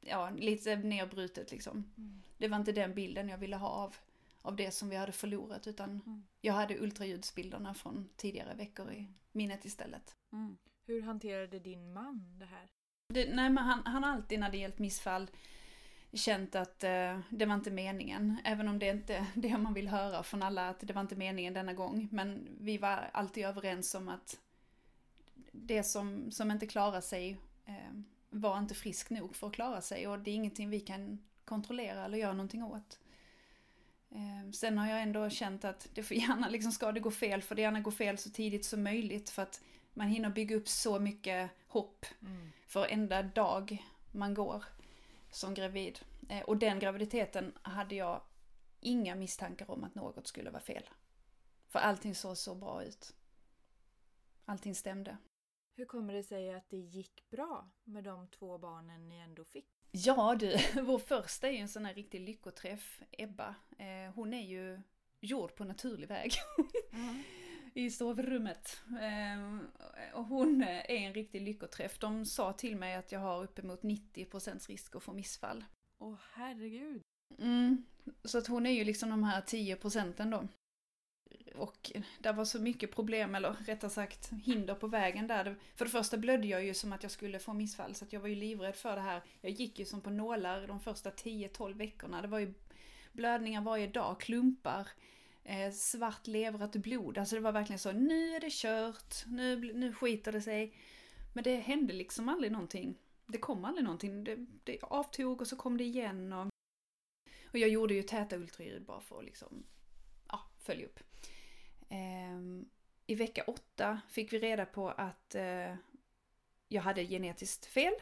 ja, lite nerbrutet liksom. Mm. Det var inte den bilden jag ville ha av, av det som vi hade förlorat utan Mm. jag hade ultraljudsbilderna från tidigare veckor i minnet istället. Mm. Hur hanterade din man det här? Det, nej men han, han har alltid när det gällt missfall känt att eh, det var inte meningen. Även om det inte är (laughs) det man vill höra från alla att det var inte meningen denna gång. Men vi var alltid överens om att det som, som inte klarar sig eh, var inte frisk nog för att klara sig och det är ingenting vi kan kontrollera eller göra någonting åt. Eh, sen har jag ändå känt att det får (laughs) gärna, liksom ska det gå fel, får det gärna gå fel så tidigt som möjligt för att man hinner bygga upp så mycket hopp för varenda dag man går som gravid. Eh, och den graviditeten hade jag inga misstankar om att något skulle vara fel. För allting såg så bra ut. Allting stämde. Hur kommer det sig att det gick bra med de två barnen ni ändå fick? Ja du, (laughs) vår första är ju en sån här riktig lyckoträff, Ebba. Eh, hon är ju gjord på naturlig väg. I sovrummet. Ehm, och hon är en riktig lyckoträff. De sa till mig att jag har uppemot 90% risk att få missfall. Åh herregud. Mm. Så att hon är ju liksom de här 10 procenten då. Och det var så mycket problem, eller rättare sagt hinder på vägen där. För det första blödde jag ju som att jag skulle få missfall, så jag var ju livrädd för det här. Jag gick ju som på nålar de första 10-12 veckorna. Det var ju blödningar varje dag, klumpar, eh, svart leverat blod. Alltså det var verkligen så, nu är det kört, nu, nu skiter det sig. Men det hände liksom aldrig någonting. Det kom aldrig någonting. Det, det avtog och så kom det igen. Och, och jag gjorde ju täta ultraljud bara för att liksom, ja, följa upp. Eh, I vecka åtta fick vi reda på att eh, jag hade genetiskt fel.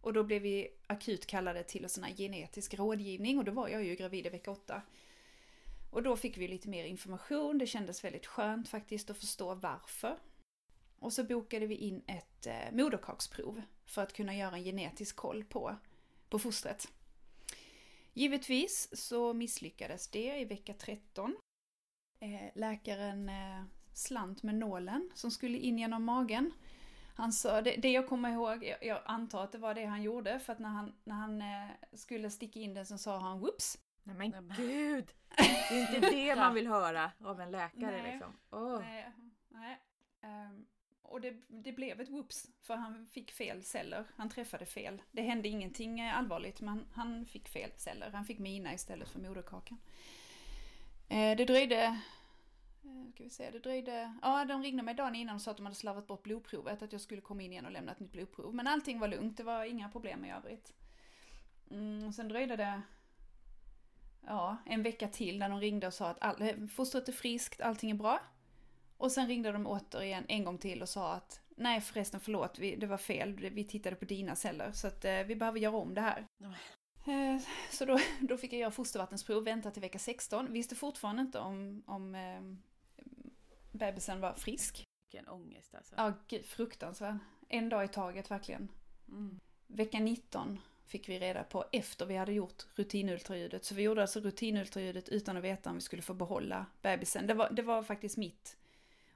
Och då blev vi akut kallade till en sån här genetisk rådgivning och då var jag ju gravid i vecka åtta. Och då fick vi lite mer information, det kändes väldigt skönt faktiskt att förstå varför. Och så bokade vi in ett eh, moderkaksprov för att kunna göra en genetisk koll på, på fostret. Givetvis så misslyckades det i vecka 13. Eh, läkaren eh, slant med nålen som skulle in genom magen. Han sa, det, det jag kommer ihåg, jag, jag, antar att det var det han gjorde, för att när han, när han eh, skulle sticka in den så sa han whoops. Nej men gud! Det är inte (laughs) det man vill höra av en läkare Nej. liksom. Åh. Nej, nej. Ehm, och det, det blev ett whoops, för han fick fel celler. Han träffade fel. Det hände ingenting allvarligt, men han fick fel celler. Han fick mina istället för moderkakan. Eh, det dröjde... eh, Ska vi se, det dröjde... Ja, de ringde mig dagen innan och sa att de hade slarvat bort blodprovet, att jag skulle komma in igen och lämna ett nytt blodprov. Men allting var lugnt, det var inga problem i övrigt. Mm, sen dröjde det ja, en vecka till när de ringde och sa att all, fostret är friskt, allting är bra. Och sen ringde de återigen en gång till och sa att nej förresten förlåt, vi, det var fel, vi tittade på dina celler så att eh, vi behöver göra om det här. Eh, så då, då fick jag göra fostervattensprov, vänta till vecka 16, visste fortfarande inte om, om eh, bebisen var frisk. Vilken ångest alltså. Ja, gud, fruktansvärd. En dag i taget verkligen. Mm. Vecka 19 fick vi reda på efter vi hade gjort rutinultraljudet. Så vi gjorde alltså rutinultraljudet utan att veta om vi skulle få behålla bebisen. Det var, det var faktiskt mitt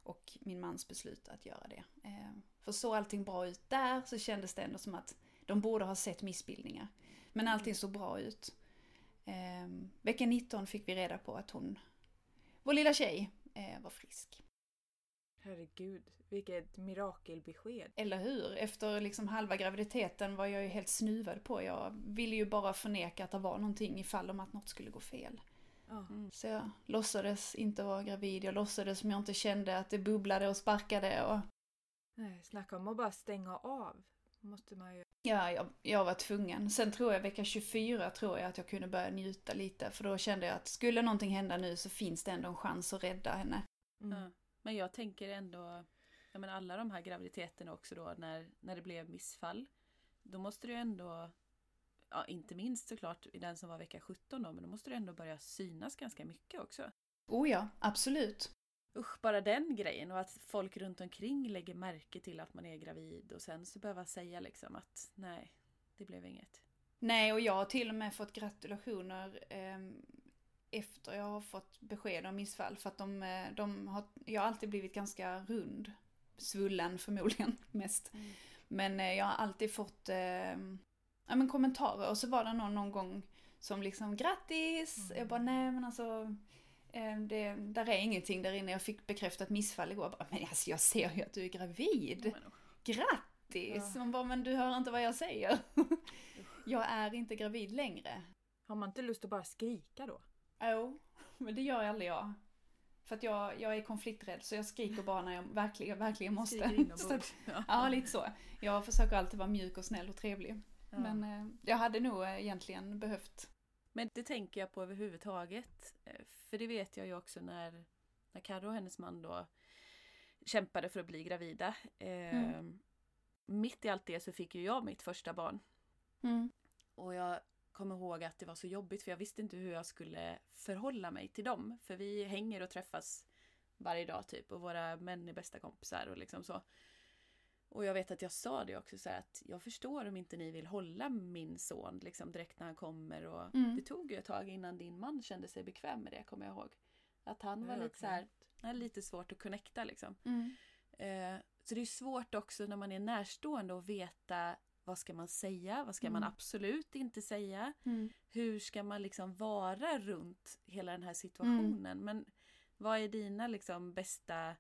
och min mans beslut att göra det. Eh, för såg allting bra ut där så kändes det ändå som att de borde ha sett missbildningar. Men allting såg bra ut. Eh, vecka 19 fick vi reda på att hon, vår lilla tjej, eh, var frisk. Herregud, vilket mirakelbesked. Eller hur? Efter liksom halva graviditeten var jag ju helt snuvad på. Jag ville ju bara förneka att det var någonting ifall om att något skulle gå fel. Mm. Så jag låtsades inte vara gravid. Jag låtsades som jag inte kände att det bubblade och sparkade. Och Nej, snacka om att bara stänga av. Måste man ju. ja, jag, jag var tvungen. Sen tror jag vecka 24 tror jag att jag kunde börja njuta lite. För då kände jag att skulle någonting hända nu så finns det ändå en chans att rädda henne. Mm. Men jag tänker ändå, ja men alla de här graviditeterna också då när, när det blev missfall. Då måste du ändå, ja inte minst såklart i den som var vecka 17 då, men då måste du ändå börja synas ganska mycket också. Oh ja, absolut. Usch, bara den grejen och att folk runt omkring lägger märke till att man är gravid och sen så behöva säga liksom att nej, det blev inget. Nej, och jag har till och med fått gratulationer ehm, efter jag har fått besked om missfall. För att de, eh, de har, jag har alltid blivit ganska rund. Svullen förmodligen (laughs) mest. Mm. Men eh, jag har alltid fått eh, ja, men kommentarer. Och så var det någon, någon gång som liksom grattis. Mm. Jag bara nej men alltså. eh, Det, där är ingenting där inne. Jag fick bekräftat missfall igår. Jag bara, men alltså jag ser ju att du är gravid. Grattis! Man bara, men du hör inte vad jag säger. (laughs) jag är inte gravid längre. Har man inte lust att bara skrika då? Jo, men det gör aldrig jag. För att jag, jag är konflikträdd så jag skriker bara när jag verkligen, verkligen måste. (laughs) Så att- ja, lite så. Jag försöker alltid vara mjuk och snäll och trevlig. Ja. Men eh, jag hade nog eh, egentligen behövt. Men det tänker jag på överhuvudtaget. Eh, För det vet jag ju också när, när Karo och hennes man då kämpade för att bli gravida. Eh, Mm. Mitt i allt det så fick ju jag mitt första barn. Mm. Och jag kommer ihåg att det var så jobbigt för jag visste inte hur jag skulle förhålla mig till dem. För vi hänger och träffas varje dag typ och våra män är bästa kompisar och liksom så. Och jag vet att jag sa det också så här att jag förstår om inte ni vill hålla min son liksom direkt när han kommer och Mm. det tog ju ett tag innan din man kände sig bekväm med det kommer jag ihåg. Att han var lite så här, lite svårt att connecta liksom. Mm. Eh, så det är svårt också när man är närstående att veta vad ska man säga, vad ska man Mm. absolut inte säga. Mm. Hur ska man liksom vara runt hela den här situationen. Men vad är dina liksom bästa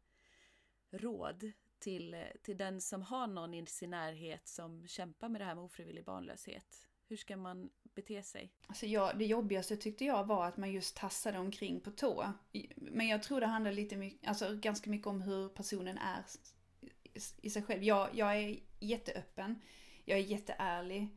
råd till, till den som har någon i sin närhet som kämpar med det här med ofrivillig barnlöshet? Hur ska man bete sig? Alltså jag, det jobbigaste tyckte jag var att man just tassade omkring på tå. Men jag tror det handlar lite mycket, alltså ganska mycket om hur personen är i- i sig själv. Jag, jag är jätteöppen, jag är jätteärlig,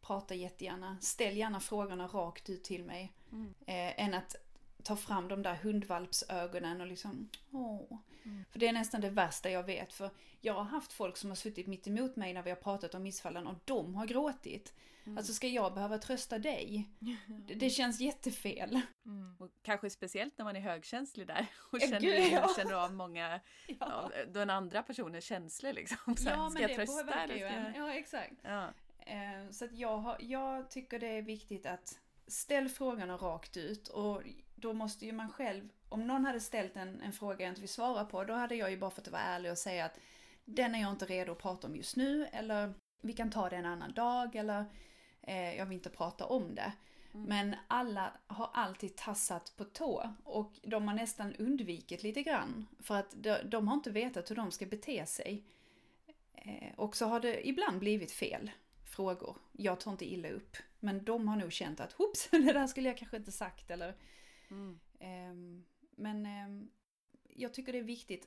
pratar jättegärna, ställ gärna frågorna rakt ut till mig. Mm. Eh, än att ta fram de där hundvalpsögonen och liksom åh. Mm. För det är nästan det värsta jag vet. För jag har haft folk som har suttit mitt emot mig när vi har pratat om missfallen och de har gråtit. Mm. Alltså ska jag behöva trösta dig? (laughs) Det, det känns jättefel. Mm. Och kanske speciellt när man är högkänslig där (laughs) och Ja, känner, gud, ja. känner av många (laughs) Ja, av den andra personens känslor. Liksom. Så här, ja ska men jag det trösta påverkar eller ska jag... Ja, exakt. Ja. Eh, Så att jag, har, jag tycker det är viktigt att ställ frågorna rakt ut och då måste ju man själv, om någon hade ställt en, en fråga jag inte vill svara på, då hade jag ju bara fått vara ärlig och säga att den är jag inte redo att prata om just nu eller vi kan ta det en annan dag eller eh, jag vill inte prata om det. Mm. Men alla har alltid tassat på tå och de har nästan undvikit lite grann för att de, de har inte vetat hur de ska bete sig. Eh, och så har det ibland blivit fel frågor. Jag tar inte illa upp. Men de har nog känt att hoops, (laughs) det där skulle jag kanske inte sagt eller Mm. Ehm, men ehm, jag tycker det är viktigt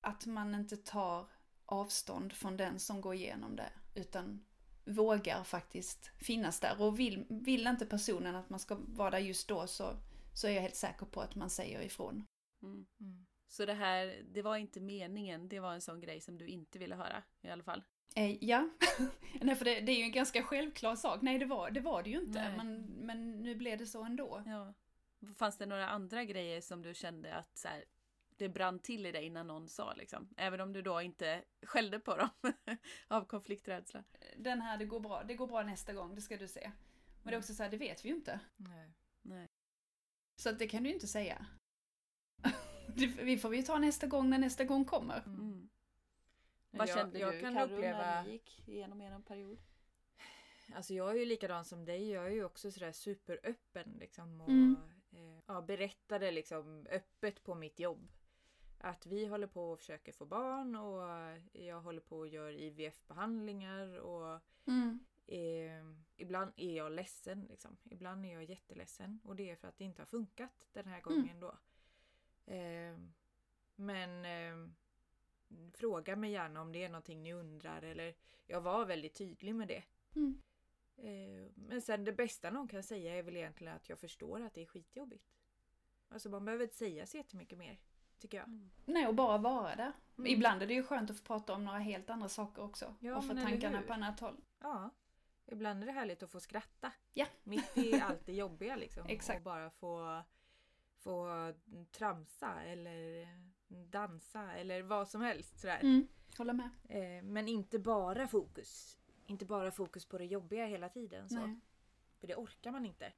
att man inte tar avstånd från den som går igenom det. Utan vågar faktiskt finnas där. Och vill, vill inte personen att man ska vara där just då så, så är jag helt säker på att man säger ifrån. Mm. Mm. Så det här, det var inte meningen, det var en sån grej som du inte ville höra i alla fall? Eh, ja, (laughs) Nej, för det, det är ju en ganska självklar sak. Nej, det var det, var det ju inte. Nej. Men, men nu blev det så ändå. Ja. Fanns det några andra grejer som du kände att så här, det brann till i dig innan någon sa liksom? Även om du då inte skällde på dem (laughs) av konflikträdsla? Den här, det går bra. Det går bra nästa gång, det ska du se. Men det är också så här, det vet vi ju inte. Nej. Nej. Så att det kan du ju inte säga. (laughs) Vi får vi ta nästa gång när nästa gång kommer. Mm. Mm. Vad jag- kände jag du kan Carro, uppleva- när ni gick igenom er period? Alltså jag är ju likadan som dig. Jag är ju också sådär superöppen liksom. Och Mm. Eh, ja, berättade liksom öppet på mitt jobb. Att vi håller på och försöker få barn och jag håller på och gör IVF-behandlingar och Mm. eh, ibland är jag ledsen. Liksom. Ibland är jag jätteledsen och det är för att det inte har funkat den här gången då. Eh, men eh, fråga mig gärna om det är någonting ni undrar eller jag var väldigt tydlig med det. Mm. Eh, Men sen det bästa någon kan säga är väl egentligen att jag förstår att det är skitjobbigt. Alltså man behöver inte säga så jättemycket mer. Tycker jag. Mm. Nej, och bara vara där. Mm. Ibland är det ju skönt att få prata om några helt andra saker också. Ja, och få tankarna på annat håll. Ja. Ibland är det härligt att få skratta. Ja. Mitt i allt det jobbiga liksom. (laughs) Exakt. Och bara få, få tramsa eller dansa eller vad som helst. Sådär. Mm. Hålla med. Eh, Men inte bara fokus. Inte bara fokus på det jobbiga hela tiden. Så. Nej. För det orkar man inte.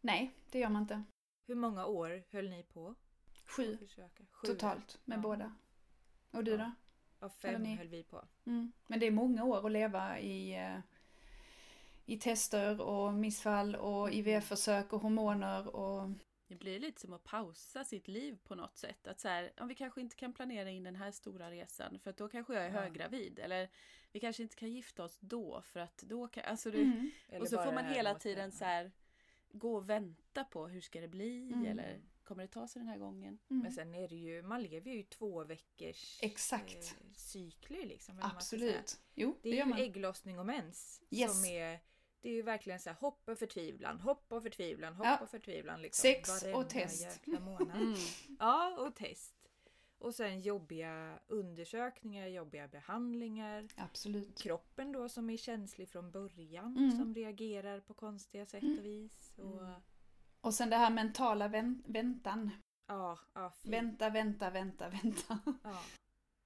Nej, det gör man inte. Hur många år höll ni på? Sju? Sju. totalt med Ja. båda. Och du Ja. då? Ja, fem ni? höll vi på. Mm. Men det är många år att leva i, eh, i tester och missfall och IVF-försök och hormoner och... Det blir lite som att pausa sitt liv på något sätt. Att så här, ja, vi kanske inte kan planera in den här stora resan för att då kanske jag är Ja. höggravid. Eller vi kanske inte kan gifta oss då för att då kan... Alltså det, Mm. Och så får man hela tiden så här gå och vänta på hur ska det bli Mm. eller kommer det ta sig den här gången? Mm. Men sen är det ju, man lever ju i två veckors Exakt. eh, cykler liksom. Absolut. Jo, Det det är ju ägglossning och mens. Yes. Som är, det är ju verkligen så här hopp och förtvivlan, hopp och förtvivlan, hopp Ja. och förtvivlan. Liksom, Sex varenda och test. (laughs) Mm. Ja, och test. Och sen jobbiga undersökningar, jobbiga behandlingar. Absolut. Kroppen då som är känslig från början. Mm. Som reagerar på konstiga sätt och vis. Och, Mm. Och sen det här mentala vän- väntan. Ja, ja. Vänta, vänta, vänta, vänta. Ja.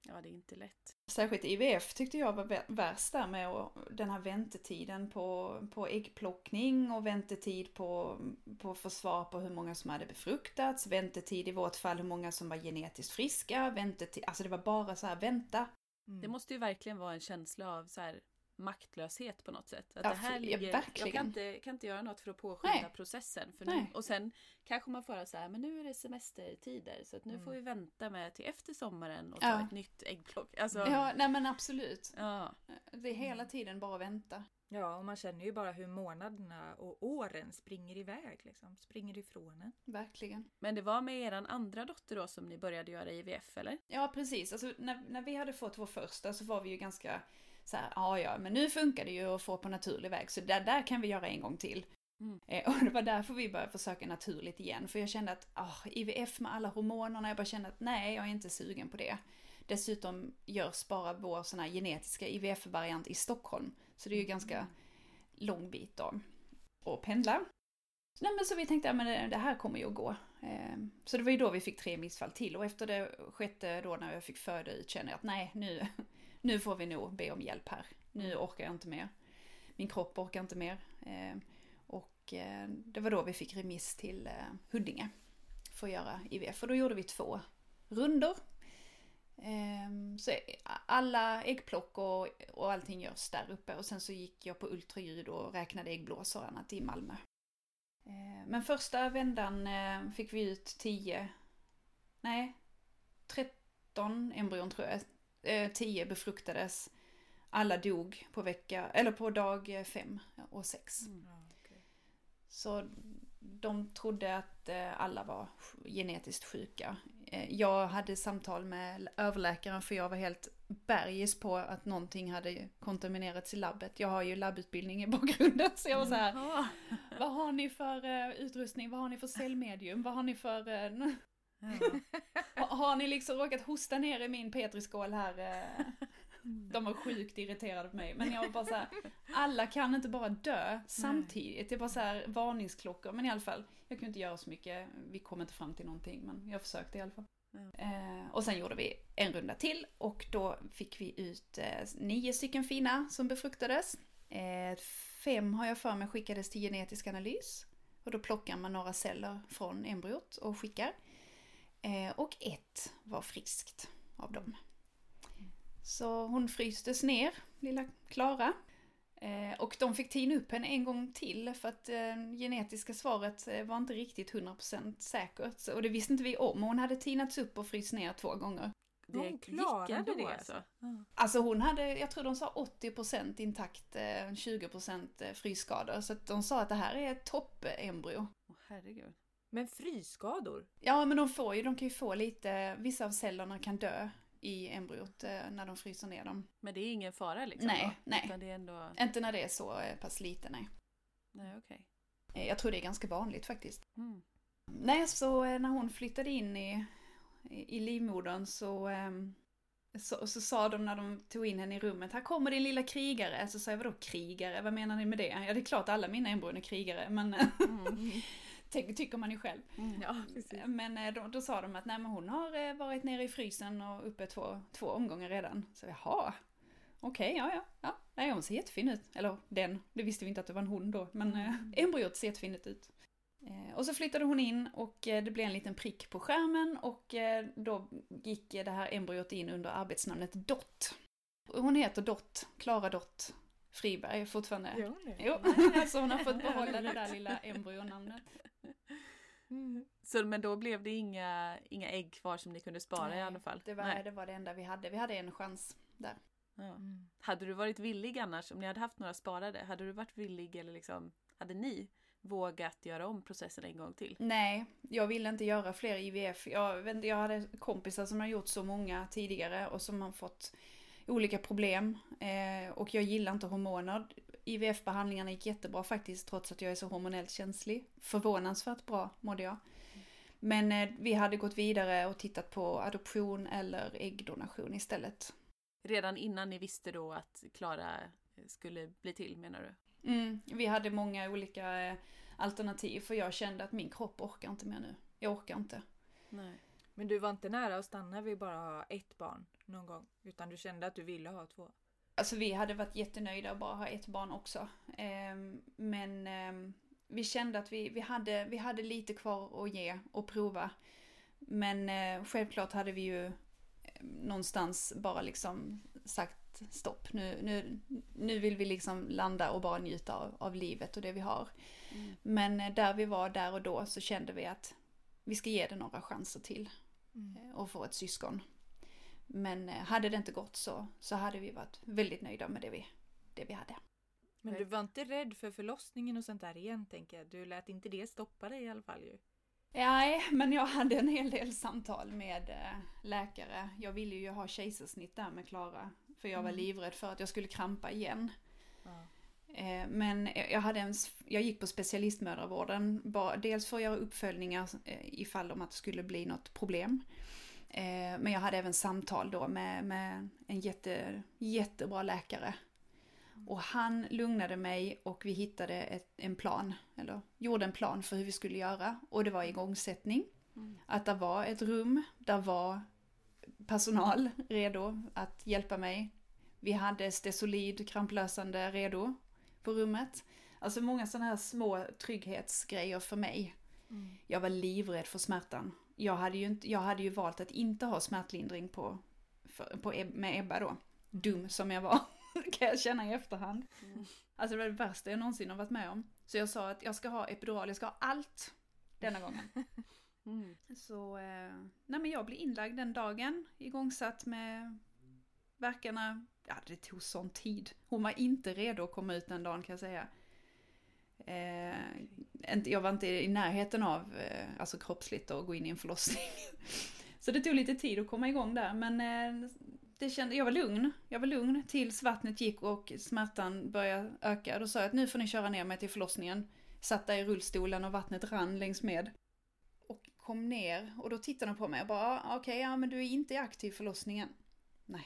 Ja, det är inte lätt. Särskilt IVF tyckte jag var vä- värst där med den här väntetiden på, på äggplockning och väntetid på, på få svar på hur många som hade befruktats, väntetid i vårt fall hur många som var genetiskt friska, väntetid, alltså det var bara så här vänta. Mm. Det måste ju verkligen vara en känsla av så här maktlöshet på något sätt. Att Ja, det här för- ja, ligger, jag kan inte, kan inte göra något för att påskynda Nej. processen. För nu, och sen kanske man får så här, men nu är det semestertider så att nu Mm. får vi vänta med till efter sommaren och ta Ja. ett nytt äggplock. Alltså, Ja, nej men absolut. ja. Det är hela tiden bara vänta. Ja, och man känner ju bara hur månaderna och åren springer iväg. Liksom. Springer ifrån en. Verkligen. Men det var med eran andra dotter då som ni började göra IVF eller? Ja, precis. Alltså, när, när vi hade fått vår första så var vi ju ganska så här, ja ja, men nu funkar det ju att få på naturlig väg, så där, där kan vi göra en gång till. Mm. Eh, (laughs) och det var därför vi började försöka naturligt igen, för jag kände att ah, IVF med alla hormonerna, jag bara kände att nej, jag är inte sugen på det. Dessutom görs bara vår sån här genetiska IVF-variant i Stockholm, så det är ju ganska lång bit då. Och pendla. Nej men så vi tänkte, ja men det, det här kommer ju att gå. Eh, så det var ju då vi fick tre missfall till och efter det sjätte då när jag fick föda ut kände jag att nej, nu, nu får vi nog be om hjälp här. Nu orkar jag inte mer. Min kropp orkar inte mer. Eh, och eh, det var då vi fick remiss till eh, Huddinge för att göra IVF. Och då gjorde vi två rundor. Ehm, så alla äggplock och, och allting görs där uppe och sen så gick jag på ultraljud och räknade äggblåsor och annat i Malmö. Ehm, men första vändan fick vi ut 10, nej, 13 embryon tror jag. Eh, 10 befruktades. Alla dog på vecka, eller på dag 5 och 6. Mm. Okej. Så de trodde att eh, alla var genetiskt sjuka. Eh, Jag hade samtal med överläkaren för jag var helt bergis på att någonting hade kontaminerats i labbet. Jag har ju labbutbildning i bakgrunden så jag var så här, vad har ni för eh, utrustning, vad har ni för cellmedium, vad har ni för... har, har ni liksom råkat hosta ner i min petriskål här? eh? De var sjukt irriterade på mig. Men jag var bara så här, alla kan inte bara dö samtidigt. Det är bara så här varningsklockor. Men i alla fall, jag kunde inte göra så mycket. Vi kom inte fram till någonting, men jag försökte i alla fall. Eh, och sen gjorde vi en runda till och då fick vi ut eh, nio stycken fina som befruktades. Eh, fem har jag för mig skickades till genetisk analys. Och då plockar man några celler från embryot och skickar. Eh, och ett var friskt av dem. Så hon frystes ner, lilla Klara. Eh, och de fick tina upp henne en gång till för att eh, genetiska svaret var inte riktigt 100% säkert. Och det visste inte vi om. Hon hade tinats upp och fryst ner två gånger. Det Hon klarade det, alltså. Alltså hon hade, jag tror de sa 80% intakt, eh, 20% frysskador. Så de sa att det här är ett toppembryo. Åh herregud. Men frysskador? Ja men de får ju, de kan ju få lite, vissa av cellerna kan dö i embryot eh, när de fryser ner dem. Men det är ingen fara liksom? Nej, då? nej. Utan det är ändå... Inte när det är så eh, pass lite, nej. Nej, okej. Eh, Jag tror det är ganska vanligt faktiskt. Mm. Nej, så när hon flyttade in i, i, i livmodern så, ehm, så, så sa de när de tog in henne i rummet, här kommer din lilla krigare. Så sa jag, vadå krigare? Vad menar ni med det? Ja, det är klart alla mina embryon är krigare, men Mm. (laughs) (laughs) tänk, tycker man ju själv. Mm. Ja, precis. Men eh, då, då sa de att nej, men hon har eh, varit nere i frysen och uppe två, två omgångar redan. Så jaha, okej, ja, ja, ja. Nej, hon ser jättefin ut. Eller den, det visste vi inte att det var en hon då, men eh, embryot ser jättefint ut. Eh, och så flyttade hon in och eh, det blev en liten prick på skärmen och eh, då gick eh, det här embryot in under arbetsnamnet Dot. Hon heter Dot, Klara Dot Friberg fortfarande. Det? Jo, (laughs) så hon har fått behålla det där lilla (laughs) embryonamnet. Mm. Så, men då blev det inga, inga ägg kvar som ni kunde spara i Nej, alla fall? Det var, Nej. det var det enda vi hade. Vi hade en chans där. Ja. Mm. Hade du varit villig annars, om ni hade haft några sparade, hade du varit villig eller liksom, hade ni vågat göra om processen en gång till? Nej, jag ville inte göra fler IVF. Jag, jag hade kompisar som har gjort så många tidigare och som har fått olika problem. Eh, och jag gillar inte hormoner. IVF-behandlingarna gick jättebra faktiskt, trots att jag är så hormonellt känslig. Förvånansvärt bra mådde jag. Men eh, vi hade gått vidare och tittat på adoption eller äggdonation istället. Redan innan ni visste då att Klara skulle bli till menar du? Mm, vi hade många olika eh, alternativ för jag kände att min kropp orkar inte mer nu. Jag orkar inte. Nej. Men du var inte nära att stanna vid bara ett barn någon gång? Utan du kände att du ville ha två? Alltså vi hade varit jättenöjda att bara ha ett barn också. Ehm, men ehm, vi kände att vi, vi, hade, vi hade lite kvar att ge och prova. Men eh, självklart hade vi ju eh, någonstans bara liksom sagt stopp. Nu, nu, nu vill vi liksom landa och bara njuta av, av livet och det vi har. Mm. Men eh, där vi var där och då så kände vi att vi ska ge det några chanser till eh, och få ett syskon. Men eh, hade det inte gått så, så hade vi varit väldigt nöjda med det vi, det vi hade. Men du var inte rädd för förlossningen och sånt där igen tänker jag? Du lät inte det stoppa dig i alla fall ju? Nej, men jag hade en hel del samtal med eh, läkare. Jag ville ju ha kejsarsnitt där med Klara. För jag var Mm. livrädd för att jag skulle krampa igen. Ja. Eh, Men jag, hade en, jag gick på specialistmödravården, dels för att göra uppföljningar ifall om att det skulle bli något problem. Eh, Men jag hade även samtal då med, med en jätte, jättebra läkare. Och han lugnade mig och vi hittade ett, en plan, eller gjorde en plan för hur vi skulle göra. Och det var igångsättning. Mm. Att det var ett rum, där var personal redo att hjälpa mig. Vi hade Stesolid kramplösande redo på rummet. Alltså många sådana här små trygghetsgrejer för mig. Mm. Jag var livrädd för smärtan. Jag hade ju, inte, jag hade ju valt att inte ha smärtlindring på, för, på, med Ebba då. Dum som jag var, (laughs) kan jag känna i efterhand. Mm. Alltså det var det värsta jag någonsin har varit med om. Så jag sa att jag ska ha epidural, jag ska ha allt denna gången. (laughs) Mm. Så, eh, nej men jag blev inlagd den dagen, igångsatt med verkarna. Ja, det tog sån tid. Hon var inte redo att komma ut den dagen kan jag säga. Eh, jag var inte i närheten av, eh, alltså kroppsligt, att gå in i en förlossning. (laughs) Så det tog lite tid att komma igång där, men eh, det kände, jag var lugn. Jag var lugn tills vattnet gick och smärtan började öka. Då sa jag att nu får ni köra ner mig till förlossningen. Satt där i rullstolen och vattnet rann längs med och kom ner och då tittade de på mig och bara okej, okej, ja men du är inte i aktiv förlossningen. Nej,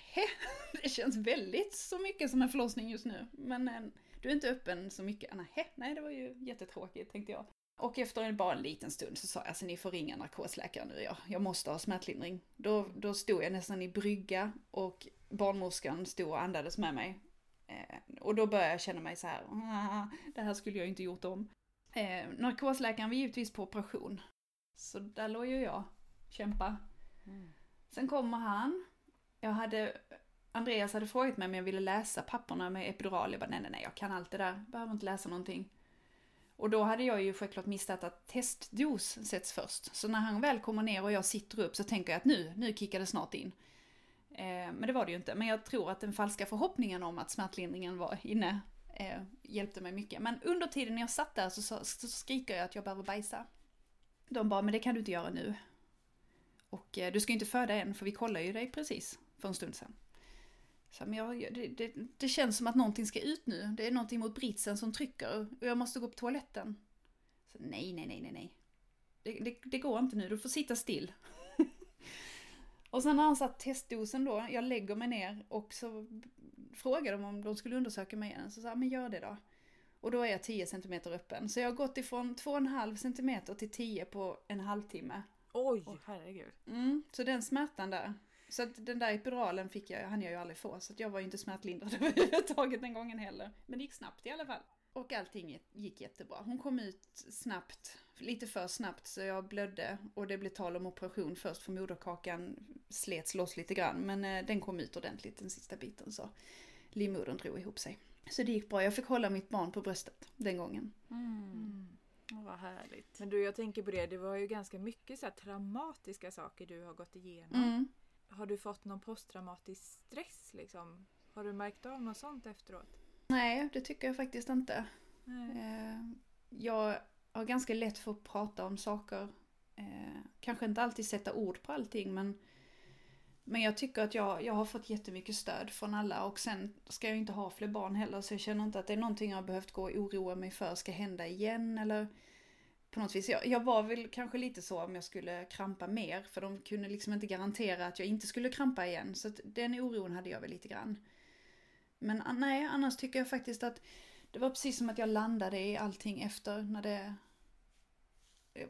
(laughs) det känns väldigt så mycket som en förlossning just nu. Men eh, du är inte öppen så mycket. Nej, nej det var ju jättetråkigt tänkte jag. Och efter en, bara en liten stund så sa jag alltså ni får ringa narkosläkaren nu, jag, jag måste ha smärtlindring. Då, då stod jag nästan i brygga och barnmorskan stod och andades med mig. Eh, och då började jag känna mig så här, "Ah, det här skulle jag inte gjort om. Eh, narkosläkaren var givetvis på operation. Så där låg ju jag, kämpa. Mm. Sen kommer han. Jag hade, Andreas hade frågat mig om jag ville läsa papperna med epidural. Jag bara, nej, nej, nej, jag kan allt det där. Behöver inte läsa någonting. Och då hade jag ju självklart missat att testdos sätts först. Så när han väl kommer ner och jag sitter upp så tänker jag att nu, nu kickar det snart in. Eh, men det var det ju inte. Men jag tror att den falska förhoppningen om att smärtlindringen var inne eh, hjälpte mig mycket. Men under tiden när jag satt där så, så, så skriker jag att jag behöver bajsa. De bara, men det kan du inte göra nu. Och eh, du ska ju inte föda än för vi kollar ju dig precis för en stund sedan. Så, men jag, det, det, det känns som att någonting ska ut nu. Det är någonting mot britsen som trycker och jag måste gå på toaletten. Så, nej, nej, nej, nej, nej. Det, det, går inte nu, du får sitta still. (laughs) och sen när han satt testdosen då, jag lägger mig ner och så frågade de om de skulle undersöka mig igen. Så sa men gör det då. Och då är jag 10 cm öppen. Så jag har gått ifrån 2,5 cm till 10 på en halvtimme. Oj! Herregud. Mm, så den smärtan där. Så att den där epiduralen fick jag, hann jag ju aldrig få. Så att jag var ju inte smärtlindrad (laughs) överhuvudtaget den gången heller. Men det gick snabbt i alla fall. Och allting gick jättebra. Hon kom ut snabbt, lite för snabbt så jag blödde. Och det blev tal om operation först för moderkakan slets loss lite grann. Men eh, den kom ut ordentligt den sista biten så livmodern drog ihop sig. Så det gick bra. Jag fick hålla mitt barn på bröstet den gången. Mm. Åh, vad härligt. Men du, jag tänker på det. Det var ju ganska mycket så här traumatiska saker du har gått igenom. Mm. Har du fått någon posttraumatisk stress liksom? Har du märkt av något sånt efteråt? Nej, det tycker jag faktiskt inte. Nej. Eh, jag har ganska lätt för att prata om saker. Eh, kanske inte alltid sätta ord på allting men, men jag tycker att jag, jag har fått jättemycket stöd från alla och sen ska jag inte ha fler barn heller så jag känner inte att det är någonting jag har behövt gå och oroa mig för ska hända igen eller på något vis. Jag, jag var väl kanske lite så om jag skulle krampa mer för de kunde liksom inte garantera att jag inte skulle krampa igen så att den oron hade jag väl lite grann. Men nej, annars tycker jag faktiskt att det var precis som att jag landade i allting efter när det...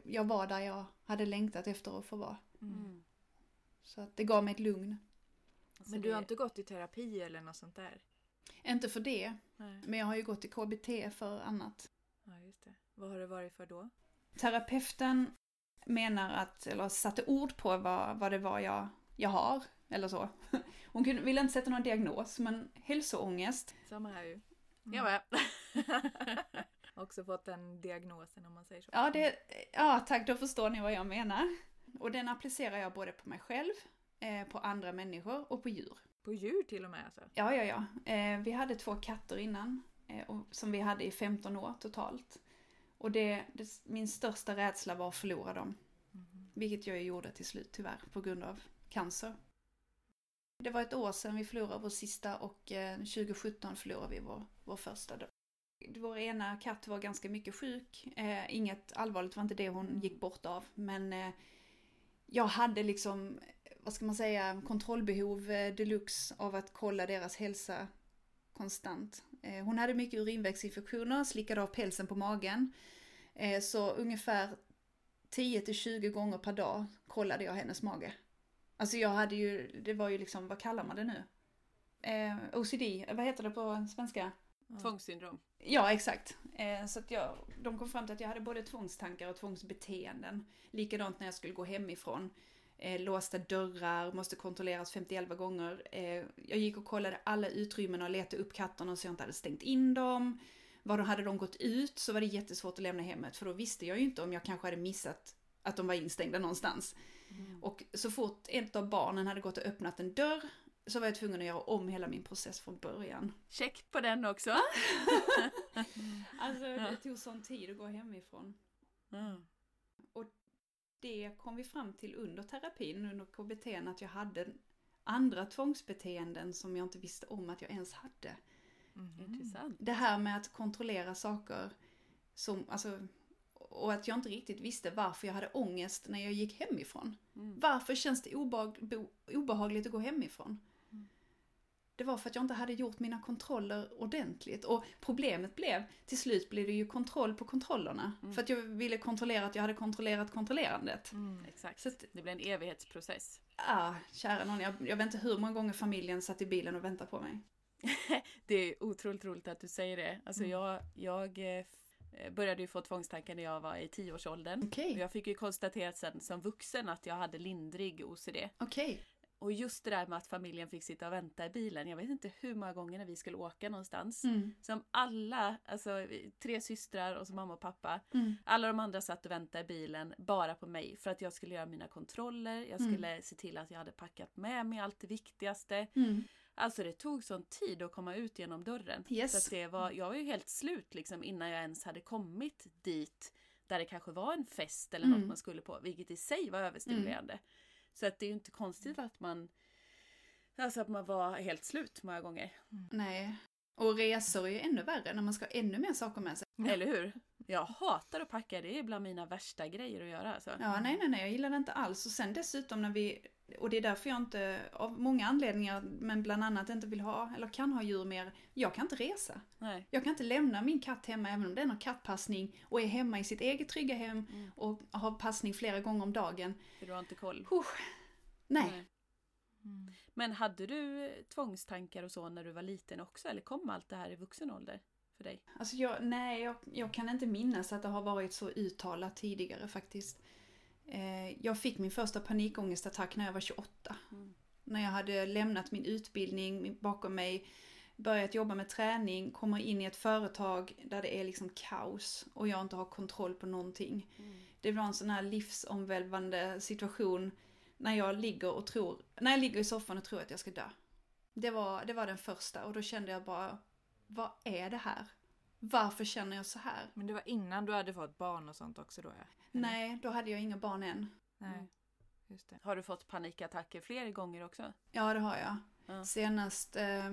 Jag var där jag hade längtat efter att få vara. Mm. Mm. Så att det gav mig ett lugn. Alltså Men du det- har inte gått i terapi eller något sånt där? Inte för det, Nej. men jag har ju gått i KBT för annat. Ja, just det. Vad har det varit för då? Terapeuten menar att, eller satte ord på vad, vad det var jag, jag har, eller så. (laughs) Hon kunde, ville inte sätta någon diagnos, men hälsoångest. Samma här ju. Mm. Jag med. (laughs) Också fått den diagnosen om man säger så. Ja, det, ja, tack, då förstår ni vad jag menar. Och den applicerar jag både på mig själv, eh, på andra människor och på djur. På djur till och med alltså? Ja, ja, ja. Eh, vi hade två katter innan, eh, och, som vi hade i 15 år totalt. Och det, det, min största rädsla var att förlora dem. Vilket jag gjorde till slut tyvärr, på grund av cancer. Det var ett år sedan vi förlorade vår sista och eh, 2017 förlorade vi vår, vår första. Då. Vår ena katt var ganska mycket sjuk. Eh, inget allvarligt var inte det hon gick bort av. Men eh, jag hade liksom, vad ska man säga, kontrollbehov eh, deluxe av att kolla deras hälsa konstant. Eh, hon hade mycket urinvägsinfektioner, slickade av pälsen på magen. Eh, så ungefär 10-20 gånger per dag kollade jag hennes mage. Alltså jag hade ju, det var ju liksom, vad kallar man det nu? Eh, OCD, vad heter det på svenska? Tvångssyndrom. Ja, exakt. Så att jag, de kom fram till att jag hade både tvångstankar och tvångsbeteenden. Likadant när jag skulle gå hemifrån. Eh, låsta dörrar, måste kontrolleras 51 gånger. Eh, jag gick och kollade alla utrymmen och letade upp katterna så jag inte hade stängt in dem. Var de, hade de gått ut så var det jättesvårt att lämna hemmet för då visste jag ju inte om jag kanske hade missat att de var instängda någonstans. Och så fort ett av barnen hade gått och öppnat en dörr så var jag tvungen att göra om hela min process från början. Check på den också. (laughs) Alltså det tog sån tid att gå hemifrån. Mm. Det kom vi fram till under terapin, under KBT, att jag hade andra tvångsbeteenden som jag inte visste om att jag ens hade. Intressant. Det här med att kontrollera saker som, alltså, och att jag inte riktigt visste varför jag hade ångest när jag gick hemifrån. Mm. Varför känns det obehagligt att gå hemifrån? Det var för att jag inte hade gjort mina kontroller ordentligt. Och problemet blev, till slut blev det ju kontroll på kontrollerna. Mm. För att jag ville kontrollera att jag hade kontrollerat kontrollerandet. Mm. Exakt. Så att, Det blir en evighetsprocess. ah, kära någon, jag, jag vet inte hur många gånger familjen satt i bilen och väntade på mig. (laughs) Det är otroligt roligt att du säger det. Alltså Mm. jag, jag eh, f- började ju få tvångstankar när jag var i tioårsåldern. Okej, Och jag fick ju konstaterat sen som vuxen att jag hade lindrig OCD. okej. Och just det där med att familjen fick sitta och vänta i bilen. Jag vet inte hur många gånger när vi skulle åka någonstans. Mm. Som alla, alltså tre systrar och så mamma och pappa. Mm. Alla de andra satt och väntade i bilen bara på mig för att jag skulle göra mina kontroller. Jag Mm. skulle se till att jag hade packat med mig allt det viktigaste. Mm. Alltså det tog sån tid att komma ut genom dörren. Yes. Så att det var, jag var ju helt slut liksom innan jag ens hade kommit dit. Där det kanske var en fest eller Mm. något man skulle på. Vilket i sig var överstimulerande. Så att det är ju inte konstigt att man Alltså att man var helt slut många gånger. Nej. Och resor är ju ännu värre när man ska ha ännu mer saker med sig. (laughs) Eller hur? Jag hatar att packa, det är bland mina värsta grejer att göra. Alltså. Ja, nej, nej, nej, jag gillar det inte alls. Och sen dessutom när vi, och det är därför jag inte, av många anledningar, men bland annat inte vill ha, eller kan ha djur mer, jag kan inte resa. Nej. Jag kan inte lämna min katt hemma även om den har kattpassning och är hemma i sitt eget trygga hem Mm. och har passning flera gånger om dagen. För du har inte koll. Nej, Mm. Men hade du tvångstankar och så när du var liten också? Eller kom allt det här i vuxen ålder för dig? alltså jag, nej, jag, jag kan inte minnas att det har varit så uttalat tidigare faktiskt. Eh, jag fick min första panikångestattack när jag var 28. Mm. När jag hade lämnat min utbildning bakom mig, börjat jobba med träning, kommer in i ett företag där det är liksom kaos och jag inte har kontroll på någonting. Det var en sån här livsomvälvande situation när jag ligger och tror, när jag ligger i soffan och tror att jag ska dö. Det var, det var den första och då kände jag bara, vad är det här? Varför känner jag så här? Men det var innan du hade fått barn och sånt också då ja? Nej, då hade jag inga barn än. Nej, Mm. just det. Har du fått panikattacker fler gånger också? Ja, det har jag. Ja. Senast, eh,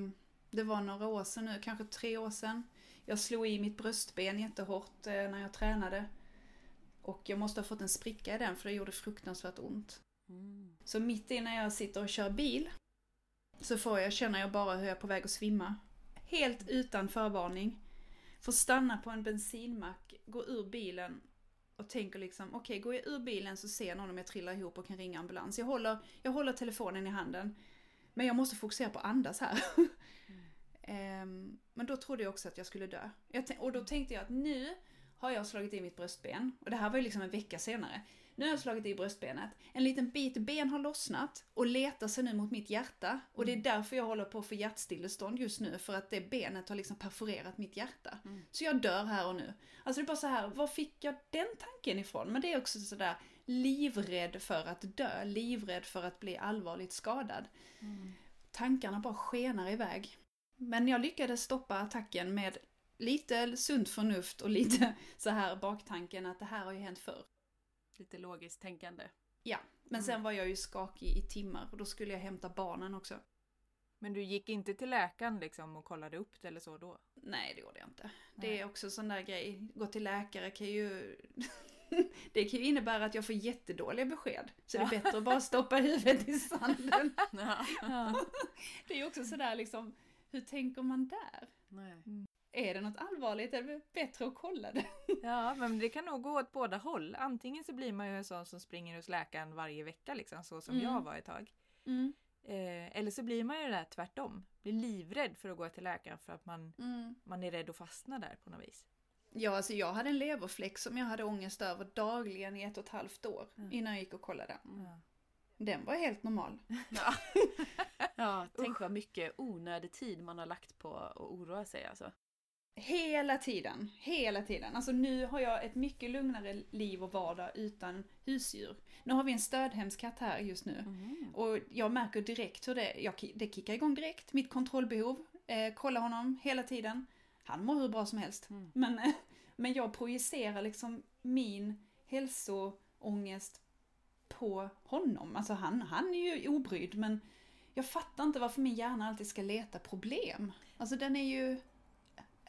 det var några år sedan nu, kanske tre år sedan. Jag slog i mitt bröstben jättehårt eh, när jag tränade. Och jag måste ha fått en spricka i den för det gjorde fruktansvärt ont. Mm. Så mitt i när jag sitter och kör bil så får jag, känner jag bara hur jag är på väg att svimma. Helt utan förvarning. Får stanna på en bensinmack, gå ur bilen och tänker liksom, okej går jag ur bilen så ser någon om jag trillar ihop och kan ringa ambulans. Jag håller, jag håller telefonen i handen. Men jag måste fokusera på att andas här. (laughs) Ehm, men då trodde jag också att jag skulle dö. Jag och då tänkte jag att nu har jag slagit i mitt bröstben. Och det här var ju liksom en vecka senare. Nu har jag slagit i bröstbenet. En liten bit ben har lossnat och letar sig nu mot mitt hjärta. Och det är därför jag håller på få hjärtstillestånd just nu. För att det benet har liksom perforerat mitt hjärta. Så jag dör här och nu. Alltså det är bara så här, var fick jag den tanken ifrån? Men det är också sådär livrädd för att dö. Livrädd för att bli allvarligt skadad. Tankarna bara skenar iväg. Men jag lyckades stoppa attacken med lite sunt förnuft och lite (laughs) så här baktanken att det här har ju hänt förr. Lite logiskt tänkande. Ja, men sen var jag ju skakig i timmar och då skulle jag hämta barnen också. Men du gick inte till läkaren liksom och kollade upp det eller så då? Nej, det gjorde jag inte. Det Nej. är också sån där grej. Gå till läkare kan ju... (laughs) det kan ju innebära att jag får jättedåliga besked. Så det är bättre att bara stoppa huvudet i sanden. (laughs) Ja. (laughs) Det är ju också sådär liksom, hur tänker man där? Nej. Är det något allvarligt är det bättre att kolla det. (laughs) Ja, men det kan nog gå åt båda håll. Antingen så blir man ju en sån som springer hos läkaren varje vecka liksom, så som Mm. jag var ett tag. Eh, eller så blir man ju det där tvärtom. Blir livrädd för att gå till läkaren för att man, Mm. man är rädd att fastna där på något vis. Ja, alltså jag hade en leverfläck som jag hade ångest över dagligen i ett och ett halvt år Mm. innan jag gick och kollade. Ja. Den var helt normal. (laughs) (laughs) Ja, tänk vad mycket onödig tid man har lagt på att oroa sig alltså. Hela tiden, hela tiden. Alltså nu har jag ett mycket lugnare liv och vardag utan husdjur. Nu har vi en stödhemskatt här just nu. Och jag märker direkt hur det, jag, det kickar igång direkt, mitt kontrollbehov. Eh, kolla honom hela tiden. Han mår hur bra som helst. Mm. Men, eh, (laughs) men jag projicerar liksom min hälsoångest på honom. Alltså han, han är ju obrydd men jag fattar inte varför min hjärna alltid ska leta problem. Alltså den är ju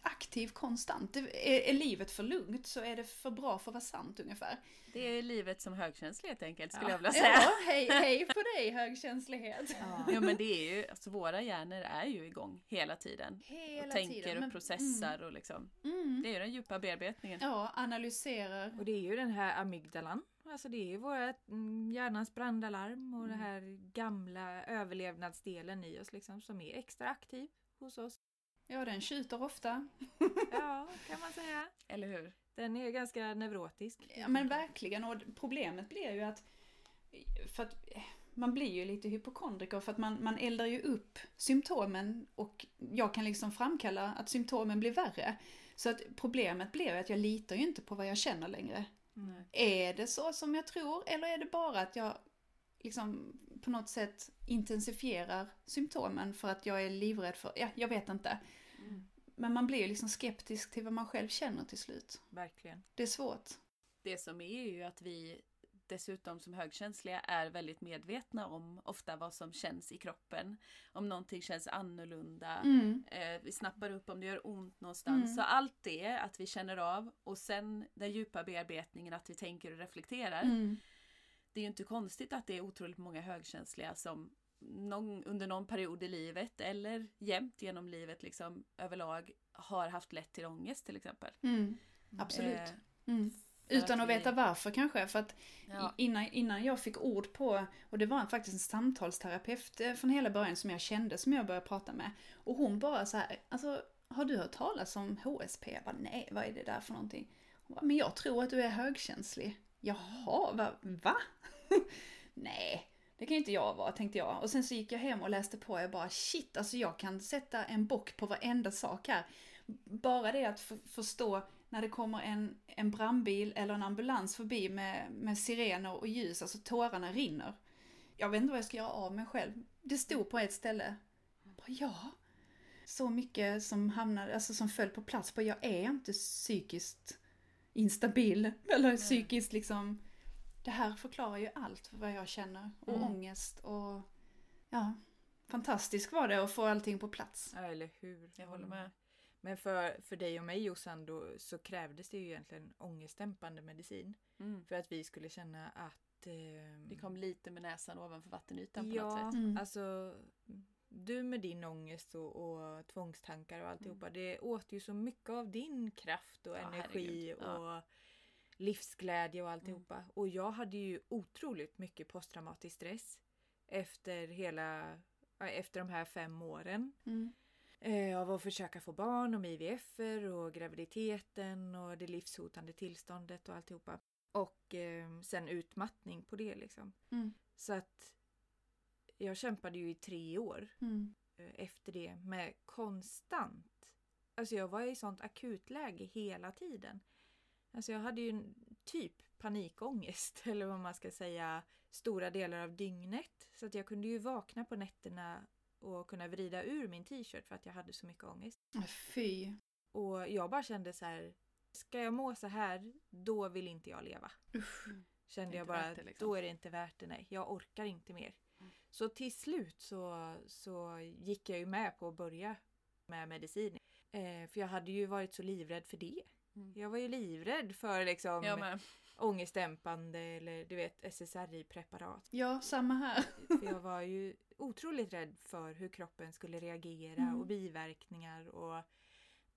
aktiv konstant. Det- Är, är livet för lugnt så är det för bra för att vara sant ungefär. Det är livet som högkänslig helt enkelt skulle Ja. jag vilja säga. Ja, hej, hej på dig högkänslighet. (laughs) Ja men det är ju, alltså våra hjärnor är ju igång hela tiden. Hela och tänker tiden. och men- processar och liksom. Mm, mm. Det är ju den djupa bearbetningen. Ja, analyserar. Och det är ju den här amygdalan. Alltså det är ju vårat, mm, hjärnans brandalarm och den här gamla överlevnadsdelen i oss liksom som är extra aktiv hos oss. Ja, den tjuter ofta. Ja, kan man säga. Eller hur? Den är ganska neurotisk. Ja, men verkligen. Och problemet blir ju att, för att man blir ju lite hypokondriker för att man, man eldar ju upp symptomen och jag kan liksom framkalla att symptomen blir värre. Så att problemet blir ju att jag litar ju inte på vad jag känner längre. Nej. Är det så som jag tror eller är det bara att jag liksom på något sätt intensifierar symptomen för att jag är livrädd för, ja, jag vet inte. Mm. Men man blir ju liksom skeptisk till vad man själv känner till slut. Verkligen. Det är svårt. Det som är ju att vi dessutom som högkänsliga är väldigt medvetna om ofta vad som känns i kroppen. Om någonting känns annorlunda. Mm. Eh, vi snappar upp om det gör ont någonstans. Mm. Så allt det att vi känner av och sen den djupa bearbetningen att vi tänker och reflekterar. Mm. Det är ju inte konstigt att det är otroligt många högkänsliga som någon, under någon period i livet eller jämt genom livet liksom överlag har haft lätt till ångest till exempel. Mm. Absolut. Eh, Mm. för Utan att veta varför kanske. För att Ja. innan, innan jag fick ord på, och det var faktiskt en samtalsterapeut eh, från hela början som jag kände som jag började prata med. Och hon bara så här, alltså har du hört talas om HSP? Jag bara, nej, vad är det där för någonting? Hon bara, men jag tror att du är högkänslig. Jaha, va? va? (laughs) nej, det kan ju inte jag vara, tänkte jag. Och sen så gick jag hem och läste på, jag bara shit, alltså jag kan sätta en bock på varenda sak här. Bara det att förstå när det kommer en, en brandbil eller en ambulans förbi med, med sirener och ljus, alltså tårarna rinner. Jag vet inte vad jag ska göra av mig själv. Det stod på ett ställe. Bara, ja. Så mycket som hamnade, alltså som föll på plats. Bara, jag är inte psykiskt instabil. Eller psykiskt liksom. Det här förklarar ju allt vad jag känner. Och Mm. ångest och ja. Fantastiskt var det att få allting på plats. Ja, eller hur? Jag håller med. Men för, för dig och mig Jossan då, så krävdes det ju egentligen ångestdämpande medicin. Mm. För att vi skulle känna att... ehm, Det kom lite med näsan ovanför vattenytan på Ja, något sätt. Mm. alltså du med din ångest och, och tvångstankar och alltihopa. Det åt ju så mycket av din kraft och Ja, energi. Ja. och livsglädje och alltihopa. Och jag hade ju otroligt mycket posttraumatisk stress efter hela, efter de här fem åren. Mm. Eh, av att försöka få barn och IVF och graviditeten och det livshotande tillståndet och alltihopa. Och eh, sen utmattning på det liksom. Mm. Så att jag kämpade ju i tre år Mm. eh, efter det med konstant. Alltså jag var i sånt akutläge hela tiden. Alltså jag hade ju en typ panikångest (laughs) eller vad man ska säga stora delar av dygnet. Så att jag kunde ju vakna på nätterna och kunna vrida ur min t-shirt för att jag hade så mycket ångest. Fy. Och jag bara kände så här, ska jag må så här, då vill inte jag leva. Usch. Kände jag bara, det, liksom. då är det inte värt det, nej. Jag orkar inte mer. Så till slut så, så gick jag ju med på att börja med medicin. Eh, för jag hade ju varit så livrädd för det. Mm. Jag var ju livrädd för liksom ångestdämpande eller du vet SSRI-preparat. Ja, samma här. För jag var ju otroligt rädd för hur kroppen skulle reagera Mm. och biverkningar och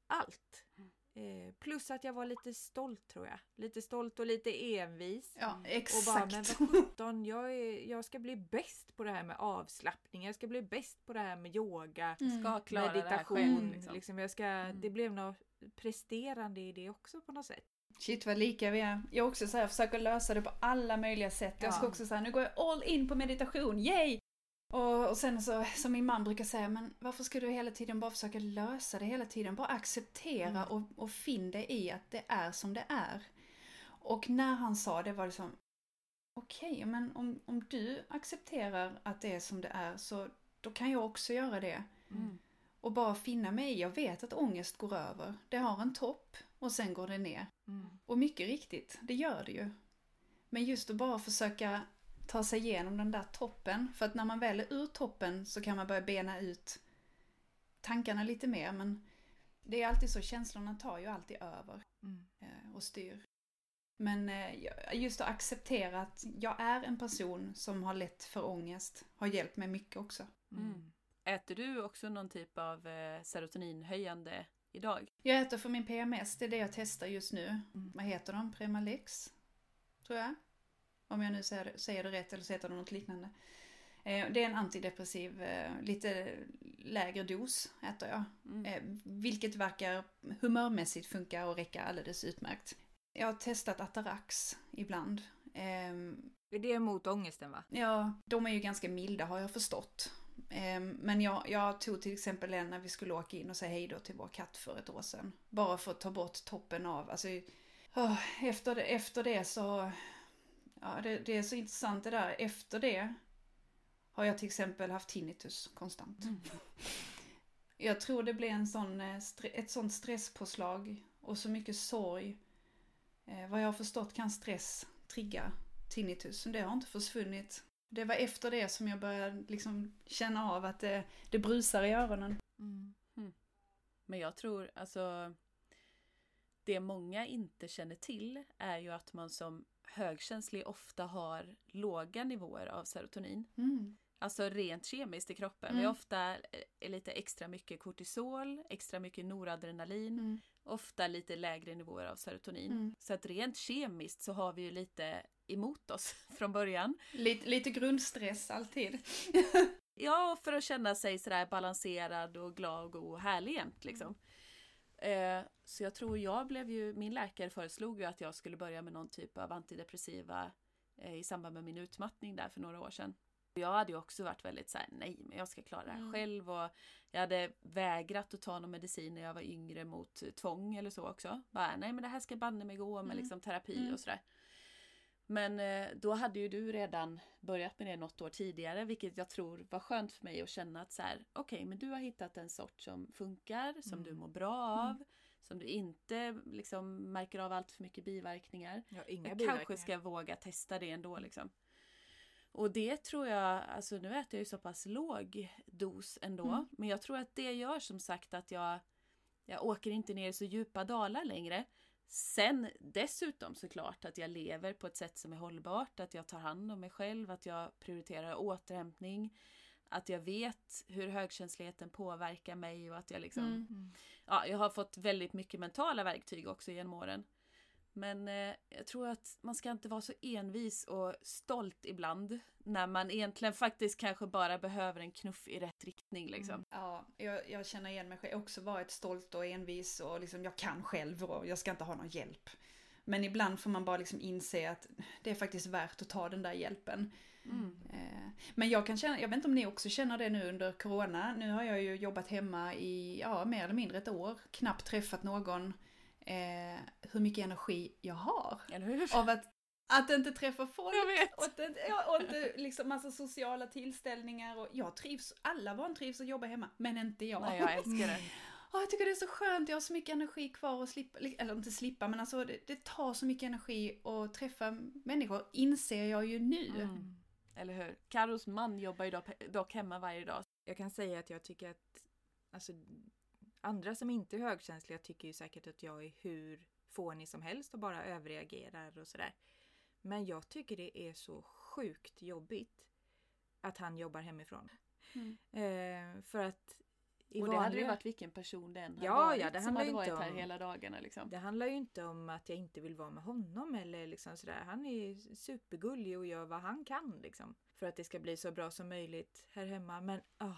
allt. Mm. Eh, plus att jag var lite stolt tror jag. Lite stolt och lite envis. Ja, Och bara, exakt. men vad sjutton, jag, är- jag ska bli bäst på det här med avslappning. Jag ska bli bäst på det här med yoga. Mm. Ska klara det här meditation. själv. Liksom. Liksom, jag ska, Mm. Det blev något presterande i det också på något sätt. Shit vad lika vi är. Jag också så här, försöker lösa det på alla möjliga sätt. Jag ska Ja. också säga, nu går jag all in på meditation, yay! Och, och sen så, som min man brukar säga, men varför ska du hela tiden bara försöka lösa det hela tiden? Bara acceptera Mm. och, och finn dig i att det är som det är. Och när han sa det var det som, okej, men om, om du accepterar att det är som det är så då kan jag också göra det. Mm. Och bara finna mig i, jag vet att ångest går över. Det har en topp och sen går det ner. Mm. Och mycket riktigt, det gör det ju. Men just att bara försöka ta sig igenom den där toppen. För att när man väl är ur toppen så kan man börja bena ut tankarna lite mer. Men det är alltid så, känslorna tar ju alltid över Mm. eh, och styr. Men eh, just att acceptera att jag är en person som har lätt för ångest har hjälpt mig mycket också. Mm. Äter du också någon typ av eh, serotoninhöjande idag? Jag äter för min PMS, det är det jag testar just nu. Mm. Vad heter de? Premalex? Tror jag. Om jag nu säger det, säger det rätt eller så heter de något liknande. Eh, Det är en antidepressiv, eh, lite lägre dos äter jag. Mm. Eh, Vilket verkar humörmässigt funka och räcka alldeles utmärkt. Jag har testat Atarax ibland. Ehm, Är det mot ångesten va? Ja, de är ju ganska milda har jag förstått. Ehm, Men jag, jag tog till exempel en när vi skulle åka in och säga hej då till vår katt för ett år sedan. Bara för att ta bort toppen av, alltså efter, det, efter det så, ja det, det är så intressant det där, efter det har jag till exempel haft tinnitus konstant. Mm. (laughs) Jag tror det blev en sån, eh, ett sånt stresspåslag och så mycket sorg. Eh, vad jag har förstått kan stress trigga tinnitus, men det har inte försvunnit. Det var efter det som jag började liksom känna av att det, det brusar i öronen. Mm. Men jag tror, alltså det många inte känner till är ju att man som högkänslig ofta har låga nivåer av serotonin. Mm. Alltså rent kemiskt i kroppen. Mm. Vi ofta eh, lite extra mycket kortisol, extra mycket noradrenalin, Mm. ofta lite lägre nivåer av serotonin. Mm. Så att rent kemiskt så har vi ju lite emot oss (laughs) från början. Lite, lite grundstress alltid. Ja, för att känna sig sådär balanserad och glad och härlig jämt liksom. Eh, så jag tror jag blev ju, min läkare föreslog ju att jag skulle börja med någon typ av antidepressiva eh, i samband med min utmattning där för några år sedan. Jag hade ju också varit väldigt såhär, nej men jag ska klara det här Mm. själv och jag hade vägrat att ta någon medicin när jag var yngre mot tvång eller så också. Bara, nej men det här ska banne mig gå med Mm. liksom terapi Mm. och sådär. Men eh, då hade ju du redan börjat med det något år tidigare, vilket jag tror var skönt för mig att känna att så här, okej, men du har hittat en sort som funkar, som Mm. du mår bra av, som du inte liksom märker av allt för mycket biverkningar. Ja, Jag biverkningar. kanske ska våga testa det ändå liksom. Och det tror jag, alltså nu äter jag ju så pass låg dos ändå, Mm. men jag tror att det gör som sagt att jag, jag åker inte ner i så djupa dalar längre. Sen dessutom såklart att jag lever på ett sätt som är hållbart, att jag tar hand om mig själv, att jag prioriterar återhämtning, att jag vet hur högkänsligheten påverkar mig och att jag liksom Mm. Ja, jag har fått väldigt mycket mentala verktyg också genom åren. Men eh, jag tror att man ska inte vara så envis och stolt ibland. När man egentligen faktiskt kanske bara behöver en knuff i rätt riktning liksom. Mm. Ja, jag, jag känner igen mig själv. Jag har också varit stolt och envis och liksom jag kan själv och jag ska inte ha någon hjälp. Men ibland får man bara liksom inse att det är faktiskt värt att ta den där hjälpen. Mm. Eh, Men jag kan känna, jag vet inte om ni också känner det nu under corona. Nu har jag ju jobbat hemma i, ja, mer eller mindre ett år. Knappt träffat någon. Eh, hur mycket energi jag har. Eller hur? Av att, att inte träffa folk. Och att inte, och inte liksom massa sociala tillställningar. Och jag trivs, alla vantrivs att jobba hemma. Men inte jag. Nej, jag älskar det. (laughs) Åh, jag tycker det är så skönt, jag har så mycket energi kvar att slippa, eller inte slippa, men alltså det, det tar så mycket energi att träffa människor, inser jag ju nu. Mm. Eller hur? Karos man jobbar ju dock hemma varje dag. Jag kan säga att jag tycker att alltså, andra som inte är högkänsliga tycker ju säkert att jag är hur fånig som helst och bara överreagerar och sådär. Men jag tycker det är så sjukt jobbigt att han jobbar hemifrån. Mm. Eh, för att i och det hade ju vanliga- varit vilken person det än hade Ja, varit ja, det som hade varit inte här om- hela dagarna liksom. Det handlar ju inte om att jag inte vill vara med honom eller liksom sådär. Han är supergullig och gör vad han kan liksom. För att det ska bli så bra som möjligt här hemma. Men ah,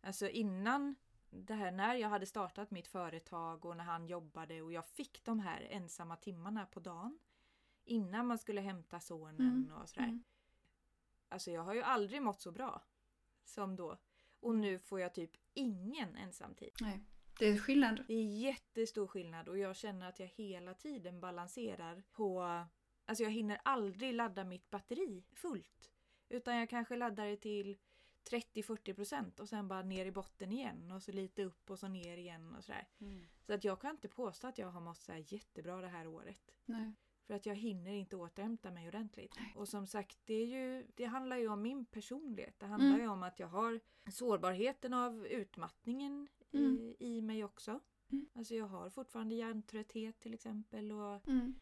alltså innan det här, när jag hade startat mitt företag och när han jobbade och jag fick de här ensamma timmarna på dagen. Innan man skulle hämta sonen Mm, och sådär. mm. Alltså jag har ju aldrig mått så bra som då. Och nu får jag typ ingen ensamtid. Nej, det är skillnad. Det är jättestor skillnad och jag känner att jag hela tiden balanserar på... Alltså jag hinner aldrig ladda mitt batteri fullt. Utan jag kanske laddar det till 30-40 procent och sen bara ner i botten igen och så lite upp och så ner igen och sådär. Mm. Så att jag kan inte påstå att jag har mått så jättebra det här året. Nej. För att jag hinner inte återhämta mig ordentligt. Och som sagt, det, är ju, det handlar ju om min personlighet. Det handlar Mm. ju om att jag har sårbarheten av utmattningen Mm. i, i mig också. Mm. Alltså jag har fortfarande hjärntrötthet till exempel och Mm.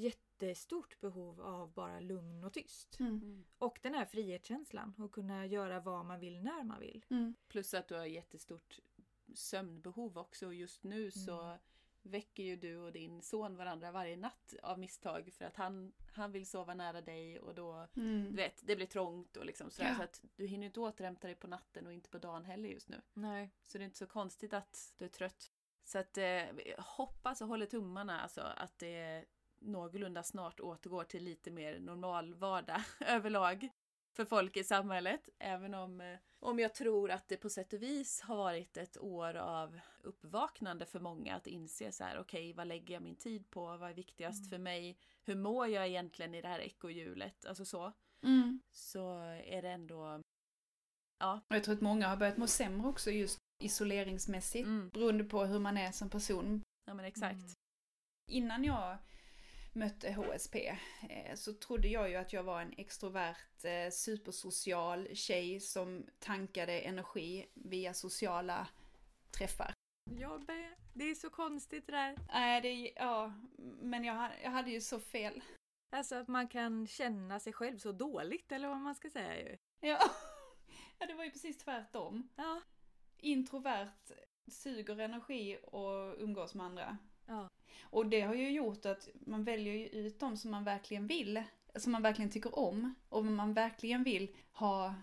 Jättestort behov av bara lugn och tyst. Mm. Mm. Och den här frihetskänslan och kunna göra vad man vill när man vill. Mm. Plus att du har jättestort sömnbehov också och just nu så väcker ju du och din son varandra varje natt av misstag för att han, han vill sova nära dig och då du Mm. vet, det blir trångt och liksom sådär. Ja. Så att du hinner inte återhämta dig på natten och inte på dagen heller just nu. Nej. Så det är inte så konstigt att du är trött. Så att eh, hoppas och håller tummarna alltså att det någorlunda snart återgår till lite mer normal vardag (laughs) överlag för folk i samhället. Även om, eh, om jag tror att det på sätt och vis har varit ett år av uppvaknande för många att inse så här, okej, vad lägger jag min tid på? Vad är viktigast för mig? Hur mår jag egentligen i det här ekohjulet? Alltså så. Mm. Så är det ändå... Och jag tror att många har börjat må sämre också just isoleringsmässigt. Mm, Beroende på hur man är som person. ja men exakt. Mm. Innan jag mötte HSP eh, så trodde jag ju att jag var en extrovert, eh, supersocial tjej som tankade energi via sociala träffar. Jag med. Det är så konstigt det där. Nej, det, ja, men jag, jag hade ju så fel. Alltså att man kan känna sig själv så dåligt eller vad man ska säga ju. Ja, (laughs) ja det var ju precis tvärtom. Ja. Introvert suger energi och umgås med andra. Ja. Och det har ju gjort att man väljer ju ut de som man verkligen vill, som man verkligen tycker om och man verkligen vill ha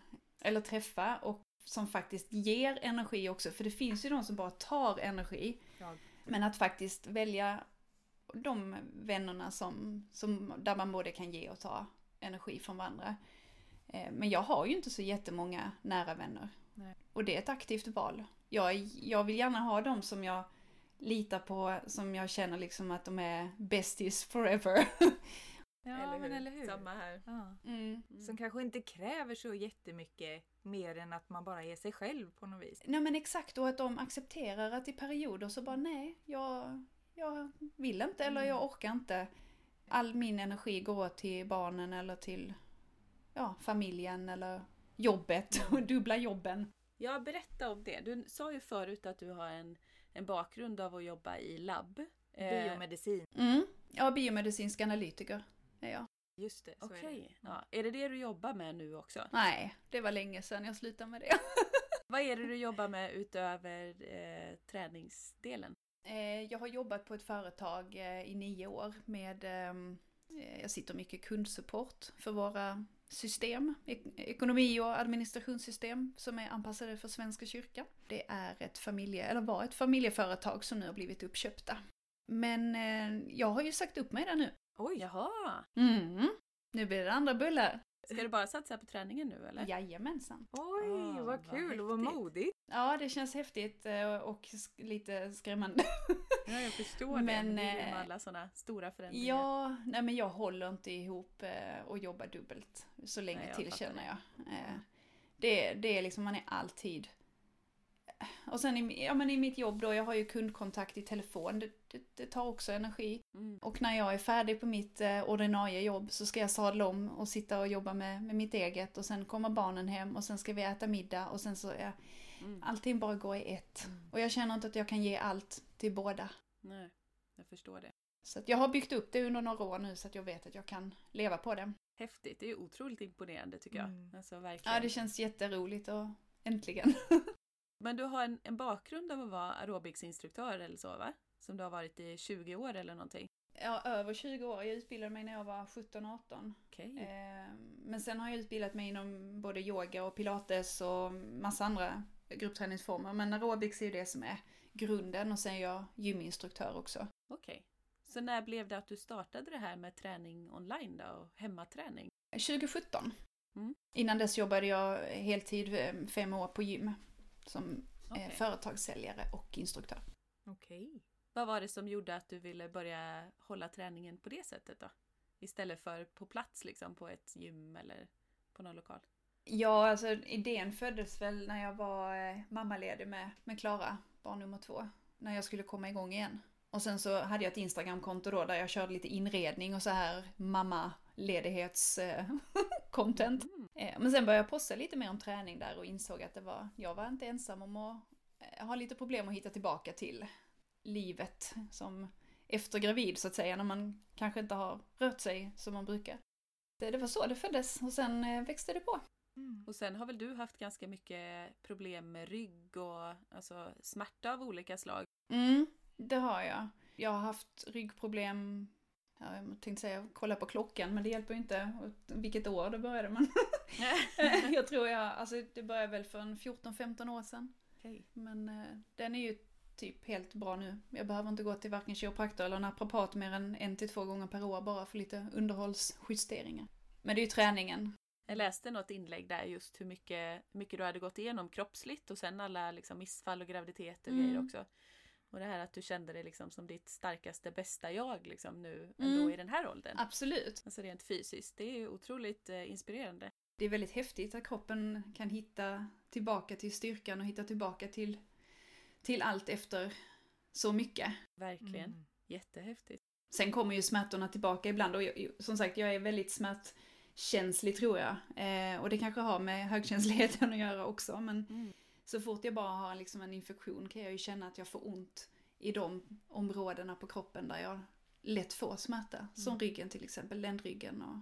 eller träffa och som faktiskt ger energi också. För det finns ju de som bara tar energi. Ja. Men att faktiskt välja de vännerna som, som, där man både kan ge och ta energi från varandra. Eh, Men jag har ju inte så jättemånga nära vänner. Nej. Och det är ett aktivt val. Jag, jag vill gärna ha dem som jag litar på, som jag känner liksom att de är besties forever. Ja, men eller hur. Samma här. Ja. Mm. Som kanske inte kräver så jättemycket mer än att man bara är sig själv på något vis. Nej men exakt, och att de accepterar att i perioder så bara nej, jag, jag vill inte eller Mm. jag orkar inte. All min energi går till barnen eller till ja, familjen eller jobbet, och (laughs) dubbla jobben. Ja, berätta om det. Du sa ju förut att du har en, en bakgrund av att jobba i labb. Eh, Biomedicin. Mm. Ja, biomedicinsk analytiker är jag. Just det, så Okej. är det. Ja. Är det det du jobbar med nu också? Nej, det var länge sedan jag slutade med det. (laughs) Vad är det du jobbar med utöver eh, träningsdelen? Eh, jag har jobbat på ett företag eh, i nio år med, ehm, eh, jag sitter mycket kundsupport för våra system, ek- ekonomi och administrationssystem som är anpassade för Svenska kyrkan. Det är ett familje, eller var ett familjeföretag som nu har blivit uppköpta. Men eh, jag har ju sagt upp mig där nu. Oj, jaha. Mm. Nu blir det andra bullar. Ska du bara satsa på träningen nu eller? Jajamensan. Oj, Ah, vad kul och vad modigt. Ja, det känns häftigt eh, och lite skrämmande. Ja, jag förstår Men, det. Eh, med alla sådana stora förändringar. Ja, nej men jag håller inte ihop eh, och jobbar dubbelt så länge Nej, till känner jag. Det, det är liksom, man är alltid... Och sen i, ja, men i mitt jobb då, jag har ju kundkontakt i telefon, det, det, det tar också energi. Mm. Och när jag är färdig på mitt eh, ordinarie jobb så ska jag sadla om och sitta och jobba med, med mitt eget och sen kommer barnen hem och sen ska vi äta middag och sen så är Mm. allting bara går i ett. Mm. Och jag känner inte att jag kan ge allt till båda. Nej, jag förstår det. Så jag har byggt upp det under några år nu så att jag vet att jag kan leva på det. Häftigt. Det är ju otroligt imponerande tycker jag. Mm. Alltså verkligen. Ja, det känns jätteroligt och äntligen. (laughs) Men du har en, en bakgrund av att vara aerobicsinstruktör eller så va? Som du har varit i 20 år eller någonting? Ja, över 20 år. Jag utbildade mig när jag var 17-18. Okej. Eh, Men sen har jag utbildat mig inom både yoga och pilates och massa andra gruppträningsformer. Men aerobics är ju det som är grunden och sen är jag gyminstruktör också. Okej. Så när blev det att du startade det här med träning online då och hemmaträning? 2017. Mm. Innan dess jobbade jag heltid eh, fem år på gym som eh, företagssäljare och instruktör. Okej. Vad var det som gjorde att du ville börja hålla träningen på det sättet då? Istället för på plats liksom på ett gym eller på någon lokal? Ja, alltså idén föddes väl när jag var eh, mammaledig med, med Klara, barn nummer två. När jag skulle komma igång igen. Och sen så hade jag ett Instagramkonto då där jag körde lite inredning och så här mammaledighets eh, (laughs) content. Mm. Eh, men sen började jag posta lite mer om träning där och insåg att det var, jag var inte ensam om att eh, ha lite problem att hitta tillbaka till livet som efter gravid så att säga, när man kanske inte har rört sig som man brukar. Det, det var så det föddes och sen eh, växte det på. Mm. Och sen har väl du haft ganska mycket problem med rygg och alltså smärta av olika slag? Mm, det har jag. Jag har haft ryggproblem, ja, jag tänkte säga kolla på klockan, men det hjälper ju inte vilket år det började. Men (laughs) jag tror jag, alltså det började väl för en 14-15 år sedan. Okej. Men eh, den är ju typ helt bra nu. Jag behöver inte gå till varken kiropraktor eller naprapat mer än en till två gånger per år bara för lite underhållsjusteringar. Men det är ju träningen. Jag läste något inlägg där just hur mycket, mycket du hade gått igenom kroppsligt och sen alla liksom missfall och graviditet och Mm. grejer också. Och det här att du kände dig liksom som ditt starkaste, bästa jag liksom nu ändå Mm. i den här åldern. Absolut. Alltså rent fysiskt. Det är otroligt eh, inspirerande. Det är väldigt häftigt att kroppen kan hitta tillbaka till styrkan och hitta tillbaka till, till allt efter så mycket. Verkligen. Mm. Jättehäftigt. Sen kommer ju smärtorna tillbaka ibland och jag, som sagt jag är väldigt smärtkänslig tror jag. Eh, och det kanske har med högkänsligheten att göra också men Mm. Så fort jag bara har liksom en infektion kan jag ju känna att jag får ont i de områdena på kroppen där jag lätt får smärta. Som Mm. ryggen till exempel, ländryggen och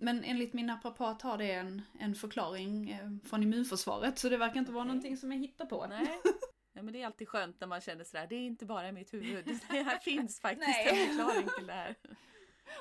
men enligt min naprapat har det en, en förklaring eh, från immunförsvaret så det verkar inte vara Okej. någonting som jag hittar på. Nej. (laughs) Ja, men det är alltid skönt när man känner sådär, det är inte bara i mitt huvud. (laughs) Det här finns faktiskt Nej. en förklaring till det här.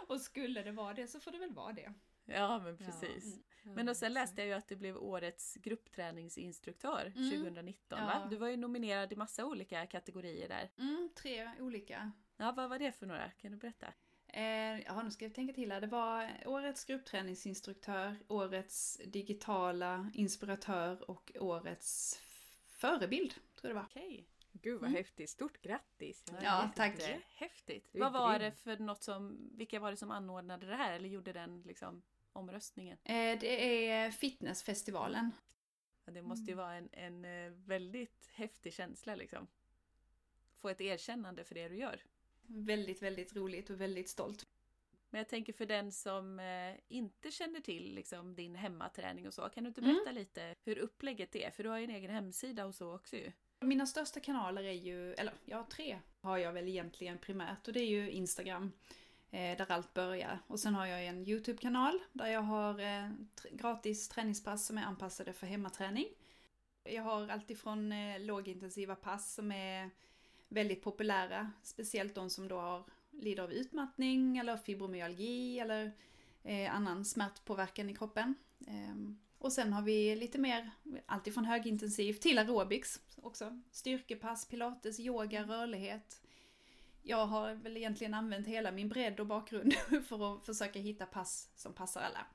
Och skulle det vara det så får det väl vara det. Ja, men precis. Men och sen läste jag ju att du blev årets gruppträningsinstruktör Mm. 2019 Ja. va? Du var ju nominerad i massa olika kategorier där. Mm, tre olika. Ja, vad var det för några? Kan du berätta? Eh, ja, nu ska jag tänka till här. Det var årets gruppträningsinstruktör, årets digitala inspiratör och årets förebild, tror jag det var. Okej. Gud vad Mm. häftigt. Stort grattis. Ja, tack. Häftigt. Vad var det för något som, vilka var det som anordnade det här eller gjorde den liksom omröstningen? Eh, det är fitnessfestivalen. Ja, det måste ju Mm. vara en, en eh, väldigt häftig känsla liksom. Få ett erkännande för det du gör. Väldigt, väldigt roligt och väldigt stolt. Men jag tänker för den som eh, inte känner till liksom, din hemmaträning och så, kan du inte Mm. berätta lite hur upplägget är? För du har ju en egen hemsida och så också ju. Mina största kanaler är ju, eller ja, tre har jag väl egentligen primärt och det är ju Instagram. Eh, där allt börjar. Och sen har jag en YouTube-kanal där jag har eh, gratis träningspass som är anpassade för hemmaträning. Jag har alltifrån eh, lågintensiva pass som är väldigt populära. Speciellt de som då har, lider av utmattning eller fibromyalgi eller eh, annan smärtpåverkan i kroppen. Ehm, och sen har vi lite mer, alltifrån högintensiv till aerobics också. Styrkepass, pilates, yoga, rörlighet. Jag har väl egentligen använt hela min bredd och bakgrund (laughs) för att försöka hitta pass som passar alla.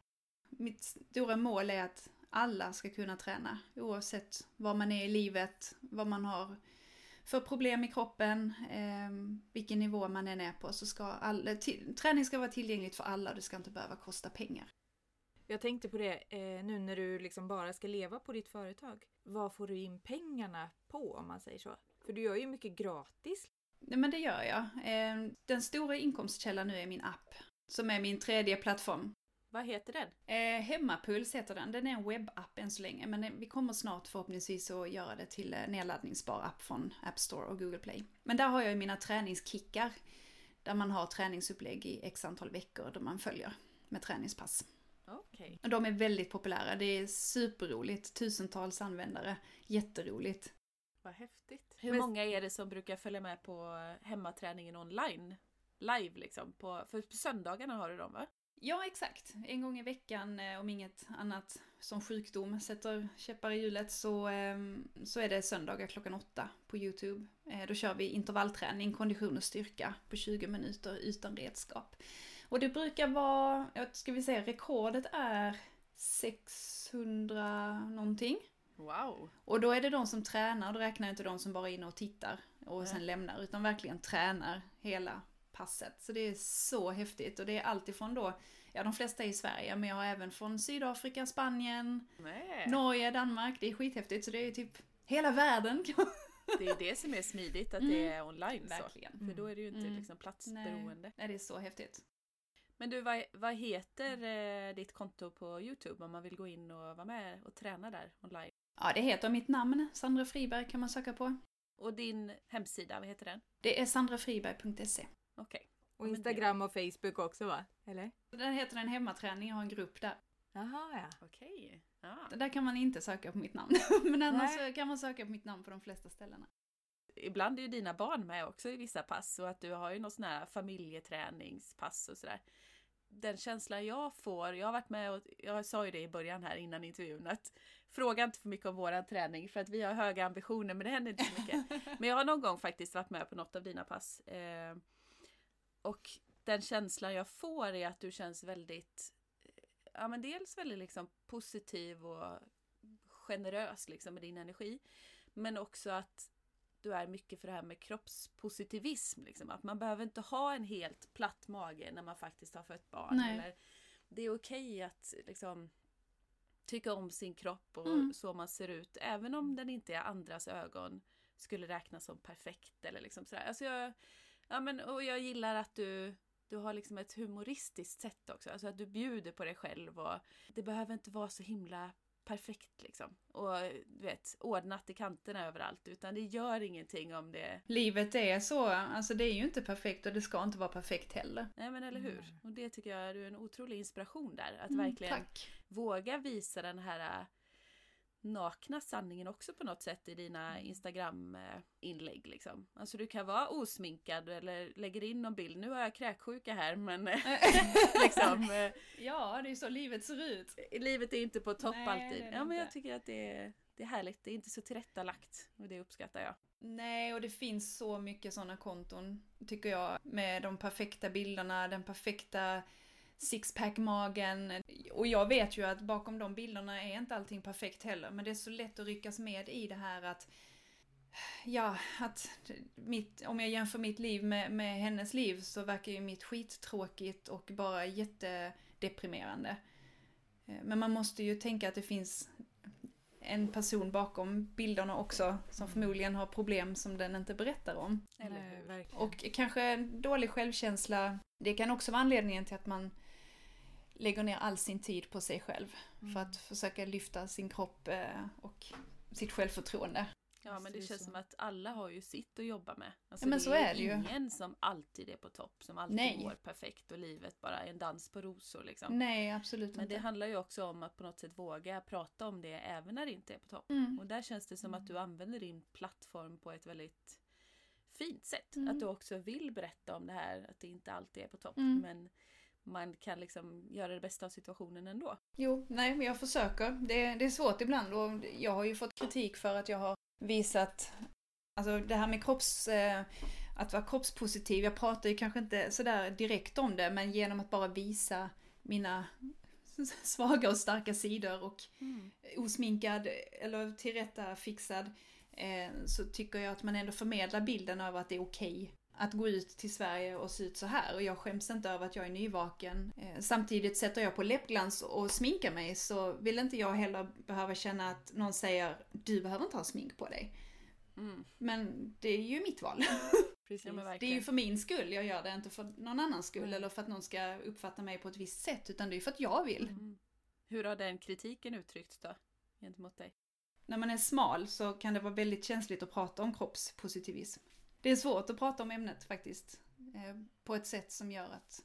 Mitt stora mål är att alla ska kunna träna oavsett var man är i livet, vad man har för problem i kroppen, eh, vilken nivå man än är på så ska all, till, träning ska vara tillgängligt för alla och det ska inte behöva kosta pengar. Jag tänkte på det eh, nu när du liksom bara ska leva på ditt företag. Vad får du in pengarna på om man säger så? För du gör ju mycket gratis. Nej men det gör jag. Eh, den stora inkomstkällan nu är min app. Som är min tredje plattform. Vad heter den? Eh, Hemmapuls heter den. Den är en webbapp än så länge. Men vi kommer snart förhoppningsvis att göra det till eh, nedladdningsbar app från App Store och Google Play. Men där har jag mina träningskickar. Där man har träningsupplägg i x antal veckor där man följer med träningspass. Okej. Och de är väldigt populära. Det är superroligt. Tusentals användare. Jätteroligt. Vad häftigt. Hur Men- många är det som brukar följa med på hemmaträningen online? Live liksom. På, för på söndagarna har du dem va? Ja, exakt. En gång i veckan, eh, om inget annat som sjukdom sätter käppar i hjulet, så, eh, så är det söndagar klockan åtta på YouTube. Eh, Då kör vi intervallträning, kondition och styrka på 20 minuter utan redskap. Och det brukar vara, ska vi säga, rekordet är 600 någonting. Wow! Och då är det de som tränar, då räknar jag inte de som bara är inne och tittar och Nej. sen lämnar, utan verkligen tränar hela passet. Så det är så häftigt och det är alltifrån då, ja de flesta är i Sverige, men jag har även från Sydafrika, Spanien, Nej. Norge, Danmark, det är skithäftigt så det är typ hela världen. (laughs) Det är det som är smidigt, att Mm. det är online så. Verkligen. För då är det ju inte Mm. liksom platsberoende. Nej, det är så häftigt. Men du, vad, vad heter eh, ditt konto på Youtube om man vill gå in och vara med och träna där online? Ja, det heter mitt namn, Sandra Friberg kan man söka på. Och din hemsida, vad heter den? Det är sandrafriberg.se. Okej. Och men det- Instagram och Facebook också va? Eller? Den heter en hemmaträning, jag har en grupp där. Jaha ja. Okej. Ja. Där kan man inte söka på mitt namn. (laughs) Men annars Nej. så kan man söka på mitt namn på de flesta ställena. Ibland är ju dina barn med också i vissa pass och att du har ju något sån här familjeträningspass och sådär. Den känslan jag får, jag har varit med och jag sa ju det i början här innan intervjun att fråga inte för mycket om våran träning för att vi har höga ambitioner men det händer inte så mycket. (laughs) Men jag har någon gång faktiskt varit med på något av dina pass. Eh, och den känslan jag får är att du känns väldigt, eh, ja men dels väldigt liksom positiv och generös liksom med din energi. Men också att du är mycket för det här med kroppspositivism. Liksom. Att man behöver inte ha en helt platt mage när man faktiskt har fött barn. Nej. Eller, det är okej att liksom, tycka om sin kropp och Mm. så man ser ut. Även om den inte i andras ögon skulle räknas som perfekt. Eller liksom sådär. Alltså jag, ja, men, och jag gillar att du du har liksom ett humoristiskt sätt också. Alltså att du bjuder på dig själv och det behöver inte vara så himla perfekt liksom. Och du vet, ordnat i kanterna överallt. Utan det gör ingenting om det... Livet är så, alltså det är ju inte perfekt och det ska inte vara perfekt heller. Nej men eller hur? Nej. Och det tycker jag är en otrolig inspiration där. Att Mm, verkligen Tack. våga visa den här nakna sanningen också på något sätt i dina Instagram-inlägg. Liksom. Alltså du kan vara osminkad eller lägger in någon bild. Nu har jag kräksjuka här men (laughs) liksom, eh, ja, det är så livet ser ut. livet är inte på topp Nej, alltid. Ja men jag tycker att det är, det är härligt. Det är inte så tillrättalagt och det uppskattar jag. Nej, och det finns så mycket sådana konton, tycker jag. Med de perfekta bilderna, den perfekta sixpack-magen. Och jag vet ju att bakom de bilderna är inte allting perfekt heller. Men det är så lätt att ryckas med i det här att Ja, att mitt, om jag jämför mitt liv med, med hennes liv så verkar ju mitt skittråkigt och bara jättedeprimerande. Eh, Men man måste ju tänka att det finns en person bakom bilderna också som förmodligen har problem som den inte berättar om. Nej. Och kanske en dålig självkänsla, det kan också vara anledningen till att man lägger ner all sin tid på sig själv för att försöka lyfta sin kropp eh, och sitt självförtroende. Ja men det känns så. som att alla har ju sitt att jobba med. Alltså, Ja, men det så är det ju. ingen som alltid är på topp, som alltid Nej. går perfekt och livet bara är en dans på rosor liksom. Nej, absolut Men det inte. handlar ju också om att på något sätt våga prata om det även när det inte är på topp. Mm. Och där känns det som att du använder din plattform på ett väldigt fint sätt. Mm. Att du också vill berätta om det här, att det inte alltid är på topp. Mm. Men man kan liksom göra det bästa av situationen ändå. Jo, nej, men jag försöker. Det, det är svårt ibland och jag har ju fått kritik för att jag har visat, alltså det här med kropps, eh, att vara kroppspositiv, jag pratar ju kanske inte sådär direkt om det, men genom att bara visa mina (laughs) svaga och starka sidor och osminkad eller tillrättafixad eh, så tycker jag att man ändå förmedlar bilden av att det är okej att gå ut till Sverige och se ut så här och jag skäms inte över att jag är nyvaken. Eh, samtidigt sätter jag på läppglans och sminkar mig så vill inte jag heller behöva känna att någon säger du behöver inte ha smink på dig. Mm. Men det är ju mitt val. (laughs) Precis. Det är ju för min skull jag gör det, inte för någon annans skull Mm. eller för att någon ska uppfatta mig på ett visst sätt utan det är ju för att jag vill. Mm. Hur har den kritiken uttryckts då? Gentemot dig? När man är smal så kan det vara väldigt känsligt att prata om kroppspositivism. Det är svårt att prata om ämnet faktiskt. Eh, på ett sätt som gör att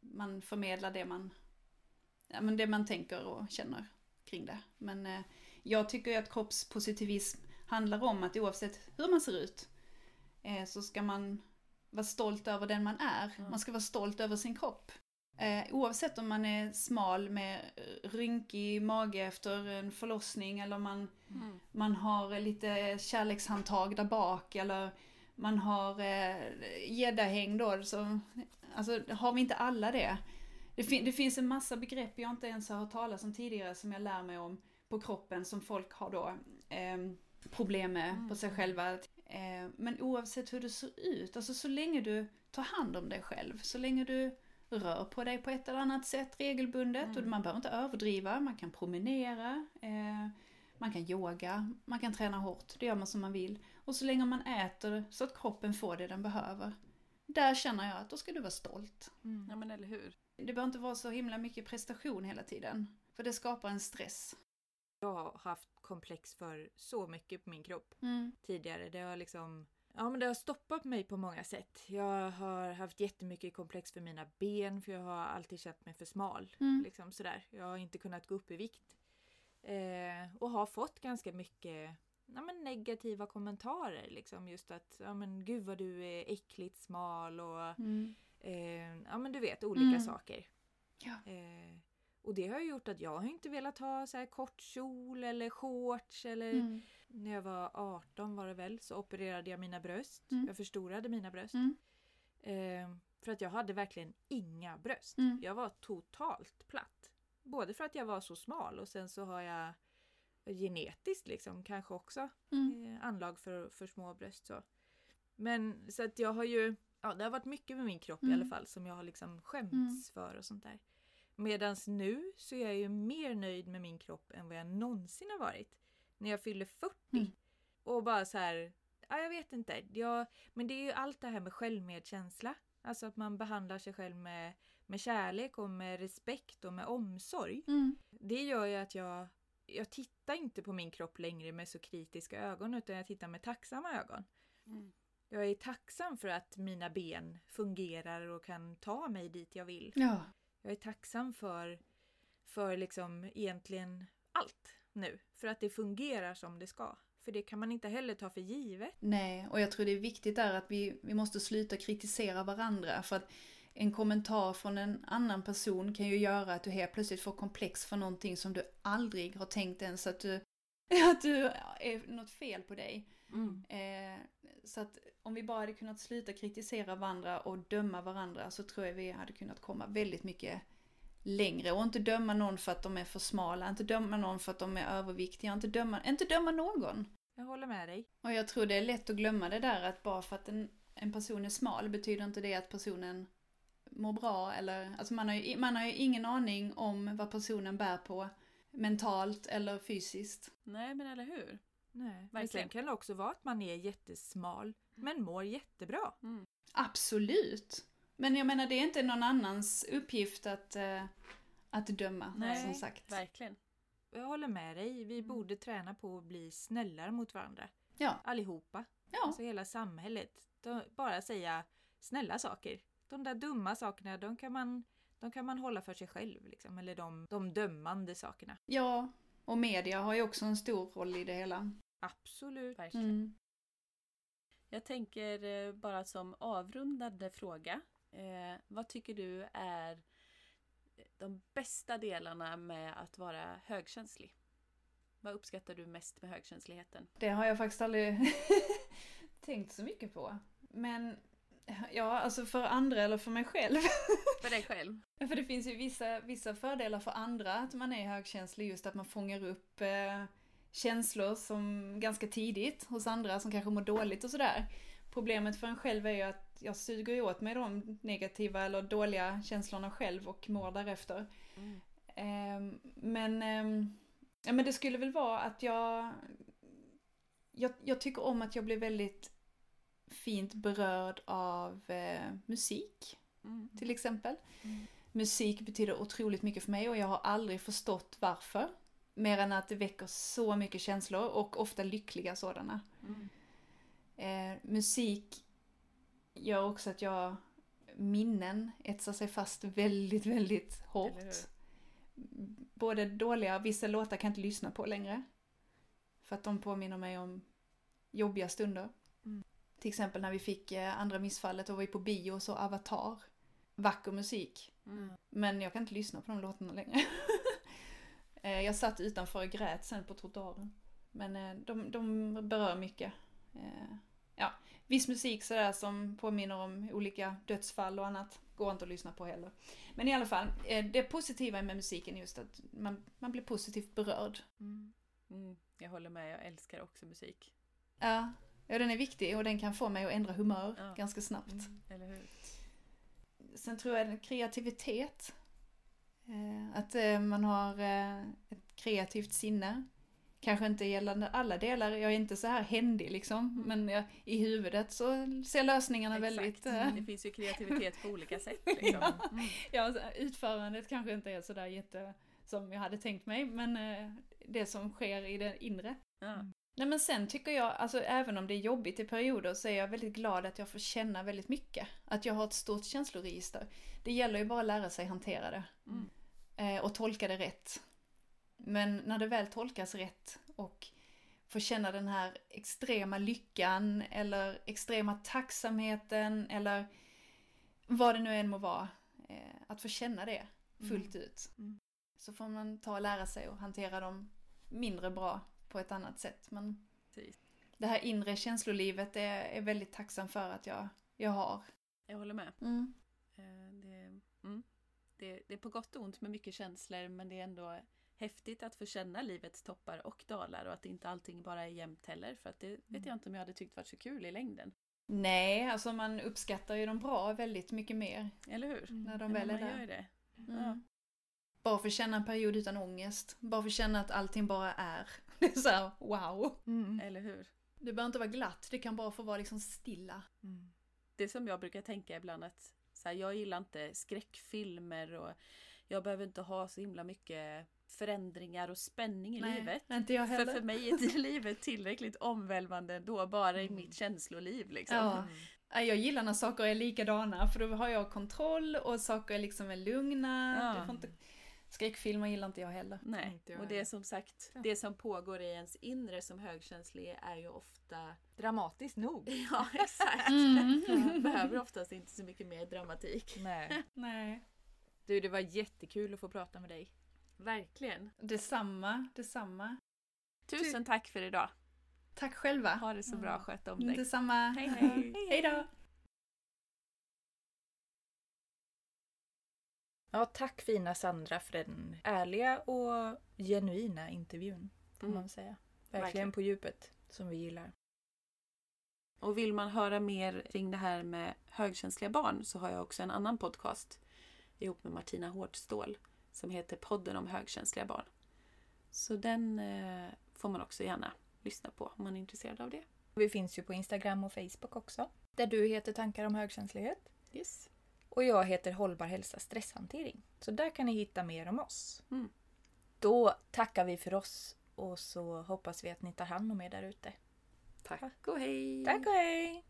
man förmedlar det man, ja, men det man tänker och känner kring det. Men eh, jag tycker ju att kroppspositivism handlar om att oavsett hur man ser ut eh, så ska man vara stolt över den man är. Mm. Man ska vara stolt över sin kropp. Oavsett om man är smal med rynkig mage efter en förlossning eller om man Mm. man har lite kärlekshandtag där bak eller man har eh, gäddahäng då. Så, alltså har vi inte alla det? Det, fin- det finns en massa begrepp jag inte ens har hört talas om tidigare som jag lär mig om på kroppen som folk har då eh, problem med på sig själva. Eh, men oavsett hur det ser ut, alltså så länge du tar hand om dig själv, så länge du rör på dig på ett eller annat sätt regelbundet och man behöver inte överdriva, man kan promenera, eh, man kan yoga, man kan träna hårt, det gör man som man vill. Och så länge man äter så att kroppen får det den behöver. Där känner jag att då ska du vara stolt. Mm. Ja men eller hur. Det behöver inte vara så himla mycket prestation hela tiden. För det skapar en stress. Jag har haft komplex för så mycket på min kropp Mm. tidigare. Det har liksom Ja men det har stoppat mig på många sätt. Jag har haft jättemycket komplex för mina ben för jag har alltid känt mig för smal. Mm. Liksom sådär. Jag har inte kunnat gå upp i vikt. Eh, och har fått ganska mycket ja, men negativa kommentarer. Liksom. Just att ja, men, gud vad du är äckligt smal och Mm. eh, ja men du vet olika Mm. saker. Ja. Eh, och det har ju gjort att jag har inte velat ha så här kort kjol eller shorts eller Mm. när jag var 18 var det väl så opererade jag mina bröst. Mm. Jag förstorade mina bröst. Mm. Eh, för att jag hade verkligen inga bröst. Mm. Jag var totalt platt. Både för att jag var så smal och sen så har jag genetiskt liksom kanske också Mm. eh, anlag för, för små bröst. Så. Men så att jag har ju, ja det har varit mycket med min kropp i Mm. alla fall som jag har liksom skämts Mm. för och sånt där. Medans nu så är jag ju mer nöjd med min kropp än vad jag någonsin har varit. När jag fyller 40. Mm. Och bara så här, ja jag vet inte. Jag, men det är ju allt det här med självmedkänsla. Alltså att man behandlar sig själv med, med kärlek och med respekt och med omsorg. Mm. Det gör ju att jag, jag tittar inte på min kropp längre med så kritiska ögon utan jag tittar med tacksamma ögon. Mm. Jag är tacksam för att mina ben fungerar och kan ta mig dit jag vill. Ja. Jag är tacksam för, för liksom egentligen allt nu. För att det fungerar som det ska. För det kan man inte heller ta för givet. Nej, och jag tror det är viktigt där att vi, vi måste sluta kritisera varandra. För att en kommentar från en annan person kan ju göra att du helt plötsligt får komplex för någonting som du aldrig har tänkt ens att du, (laughs) att du är något fel på dig. Mm. Eh, så att om vi bara hade kunnat sluta kritisera varandra och döma varandra så tror jag vi hade kunnat komma väldigt mycket längre. Och inte döma någon för att de är för smala, inte döma någon för att de är överviktiga, inte döma, inte döma någon. Jag håller med dig. Och jag tror det är lätt att glömma det där att bara för att en, en person är smal betyder inte det att personen mår bra eller, alltså man har, ju, man har ju ingen aning om vad personen bär på mentalt eller fysiskt. Nej men eller hur. Nej. Men Verkligen. sen kan det också vara att man är jättesmal men mår jättebra. Mm. Absolut! Men jag menar det är inte någon annans uppgift att, eh, att döma, Nej, som sagt. Verkligen. Jag håller med dig. Vi borde träna på att bli snällare mot varandra. Ja. Allihopa. Ja. Alltså hela samhället. Bara säga snälla saker. De där dumma sakerna, de kan man, de kan man hålla för sig själv. Liksom. Eller de, de dömande sakerna. ja, och media har ju också en stor roll i det hela. Absolut. Verkligen. Mm. Jag tänker eh, bara som avrundande fråga. Eh, vad tycker du är de bästa delarna med att vara högkänslig? Vad uppskattar du mest med högkänsligheten? Det har jag faktiskt aldrig (laughs) tänkt så mycket på. Men ja, alltså för andra eller för mig själv. (laughs) För dig själv? för det finns ju vissa, vissa fördelar för andra att man är högkänslig. Just att man fångar upp eh, känslor som ganska tidigt hos andra som kanske mår dåligt och sådär. Problemet för en själv är ju att jag suger ju åt mig de negativa eller dåliga känslorna själv och mår därefter. Mm. Eh, men, eh, ja, men det skulle väl vara att jag, jag, jag tycker om att jag blir väldigt fint berörd av eh, musik. Mm. Till exempel. Mm. Musik betyder otroligt mycket för mig och jag har aldrig förstått varför. Mer än att det väcker så mycket känslor och ofta lyckliga sådana. Mm. Eh, musik gör också att jag minnen etsar sig fast väldigt, väldigt hårt. Både dåliga, vissa låtar kan jag inte lyssna på längre. För att de påminner mig om jobbiga stunder. Till exempel när vi fick eh, andra missfallet och var på bio och så Avatar. Vacker musik. Mm. Men jag kan inte lyssna på de låtarna längre. (laughs) Eh, jag satt utanför och grät sen på trottoaren. Men eh, de, de berör mycket. Ja, viss musik sådär som påminner om olika dödsfall och annat går inte att lyssna på heller. Men i alla fall, det positiva med musiken är just att man, man blir positivt berörd. Mm. Mm, jag håller med, jag älskar också musik. Ja, ja, den är viktig och den kan få mig att ändra humör ja. ganska snabbt. Mm, eller hur? Sen tror jag kreativitet. Eh, att eh, man har eh, ett kreativt sinne. Kanske inte gällande alla delar, jag är inte så här händig liksom. Mm. Men jag, i huvudet så ser lösningarna Exakt. väldigt... Det finns ju kreativitet på olika sätt. Liksom. (laughs) ja, mm. ja, utförandet kanske inte är sådär jätte som jag hade tänkt mig, men det som sker i det inre. Ja. Nej men sen tycker jag, alltså även om det är jobbigt i perioder så är jag väldigt glad att jag får känna väldigt mycket. Att jag har ett stort känsloregister. Det gäller ju bara att lära sig hantera det. Mm. Eh, och tolka det rätt. Men när det väl tolkas rätt och få känna den här extrema lyckan eller extrema tacksamheten eller vad det nu än må vara. Eh, att få känna det fullt mm. ut. Mm. Så får man ta och lära sig att hantera dem mindre bra på ett annat sätt. Men det här inre känslolivet är, är väldigt tacksam för att jag, jag har. Jag håller med. Mm. Eh, det, mm. Det, det, är på gott och ont med mycket känslor men det är ändå häftigt att få känna livets toppar och dalar och att inte allting bara är jämnt heller. För att det vet mm. jag inte om jag hade tyckt varit så kul i längden. Nej, alltså man uppskattar ju de bra väldigt mycket mer. Eller hur? När de väl är där. Gör det. Mm. Ja. Bara för att känna en period utan ångest. Bara för att känna att allting bara är. (laughs) Det är såhär, wow. Mm. Eller hur? Det behöver inte vara glatt, det kan bara få vara liksom stilla. Mm. Det som jag brukar tänka ibland att så här, jag gillar inte skräckfilmer och jag behöver inte ha så himla mycket förändringar och spänning i Nej, livet. Inte jag heller. För för mig är (laughs) livet tillräckligt omvälvande ändå, bara i mm. mitt känsloliv. Liksom. Ja. Mm. Jag gillar när saker är likadana för då har jag kontroll och saker liksom är lugna. Ja. Skräckfilmer gillar inte jag heller. Nej, jag och det är som sagt, det som pågår i ens inre som högkänslig är ju ofta dramatiskt nog. (laughs) Ja, exakt. (laughs) Mm. (laughs) Behöver oftast inte så mycket mer dramatik. Nej. Nej. Du, det var jättekul att få prata med dig. Verkligen. Detsamma, detsamma. Tusen tack för idag. Tack själva. Ha det så bra, sköt om dig. Detsamma. Hej hej. hej då. Ja, tack fina Sandra för den ärliga och genuina intervjun. Får mm. man säga. Verkligen, Verkligen på djupet, som vi gillar. Och vill man höra mer kring det här med högkänsliga barn så har jag också en annan podcast ihop med Martina Hårdstål som heter Podden om högkänsliga barn. Så den eh, får man också gärna lyssna på om man är intresserad av det. Vi finns ju på Instagram och Facebook också. Där du heter Tankar om högkänslighet. Yes. Och jag heter Hållbar hälsa stresshantering. Så där kan ni hitta mer om oss. Mm. Då tackar vi för oss och så hoppas vi att ni tar hand om er där ute. Tack och hej! Tack och hej!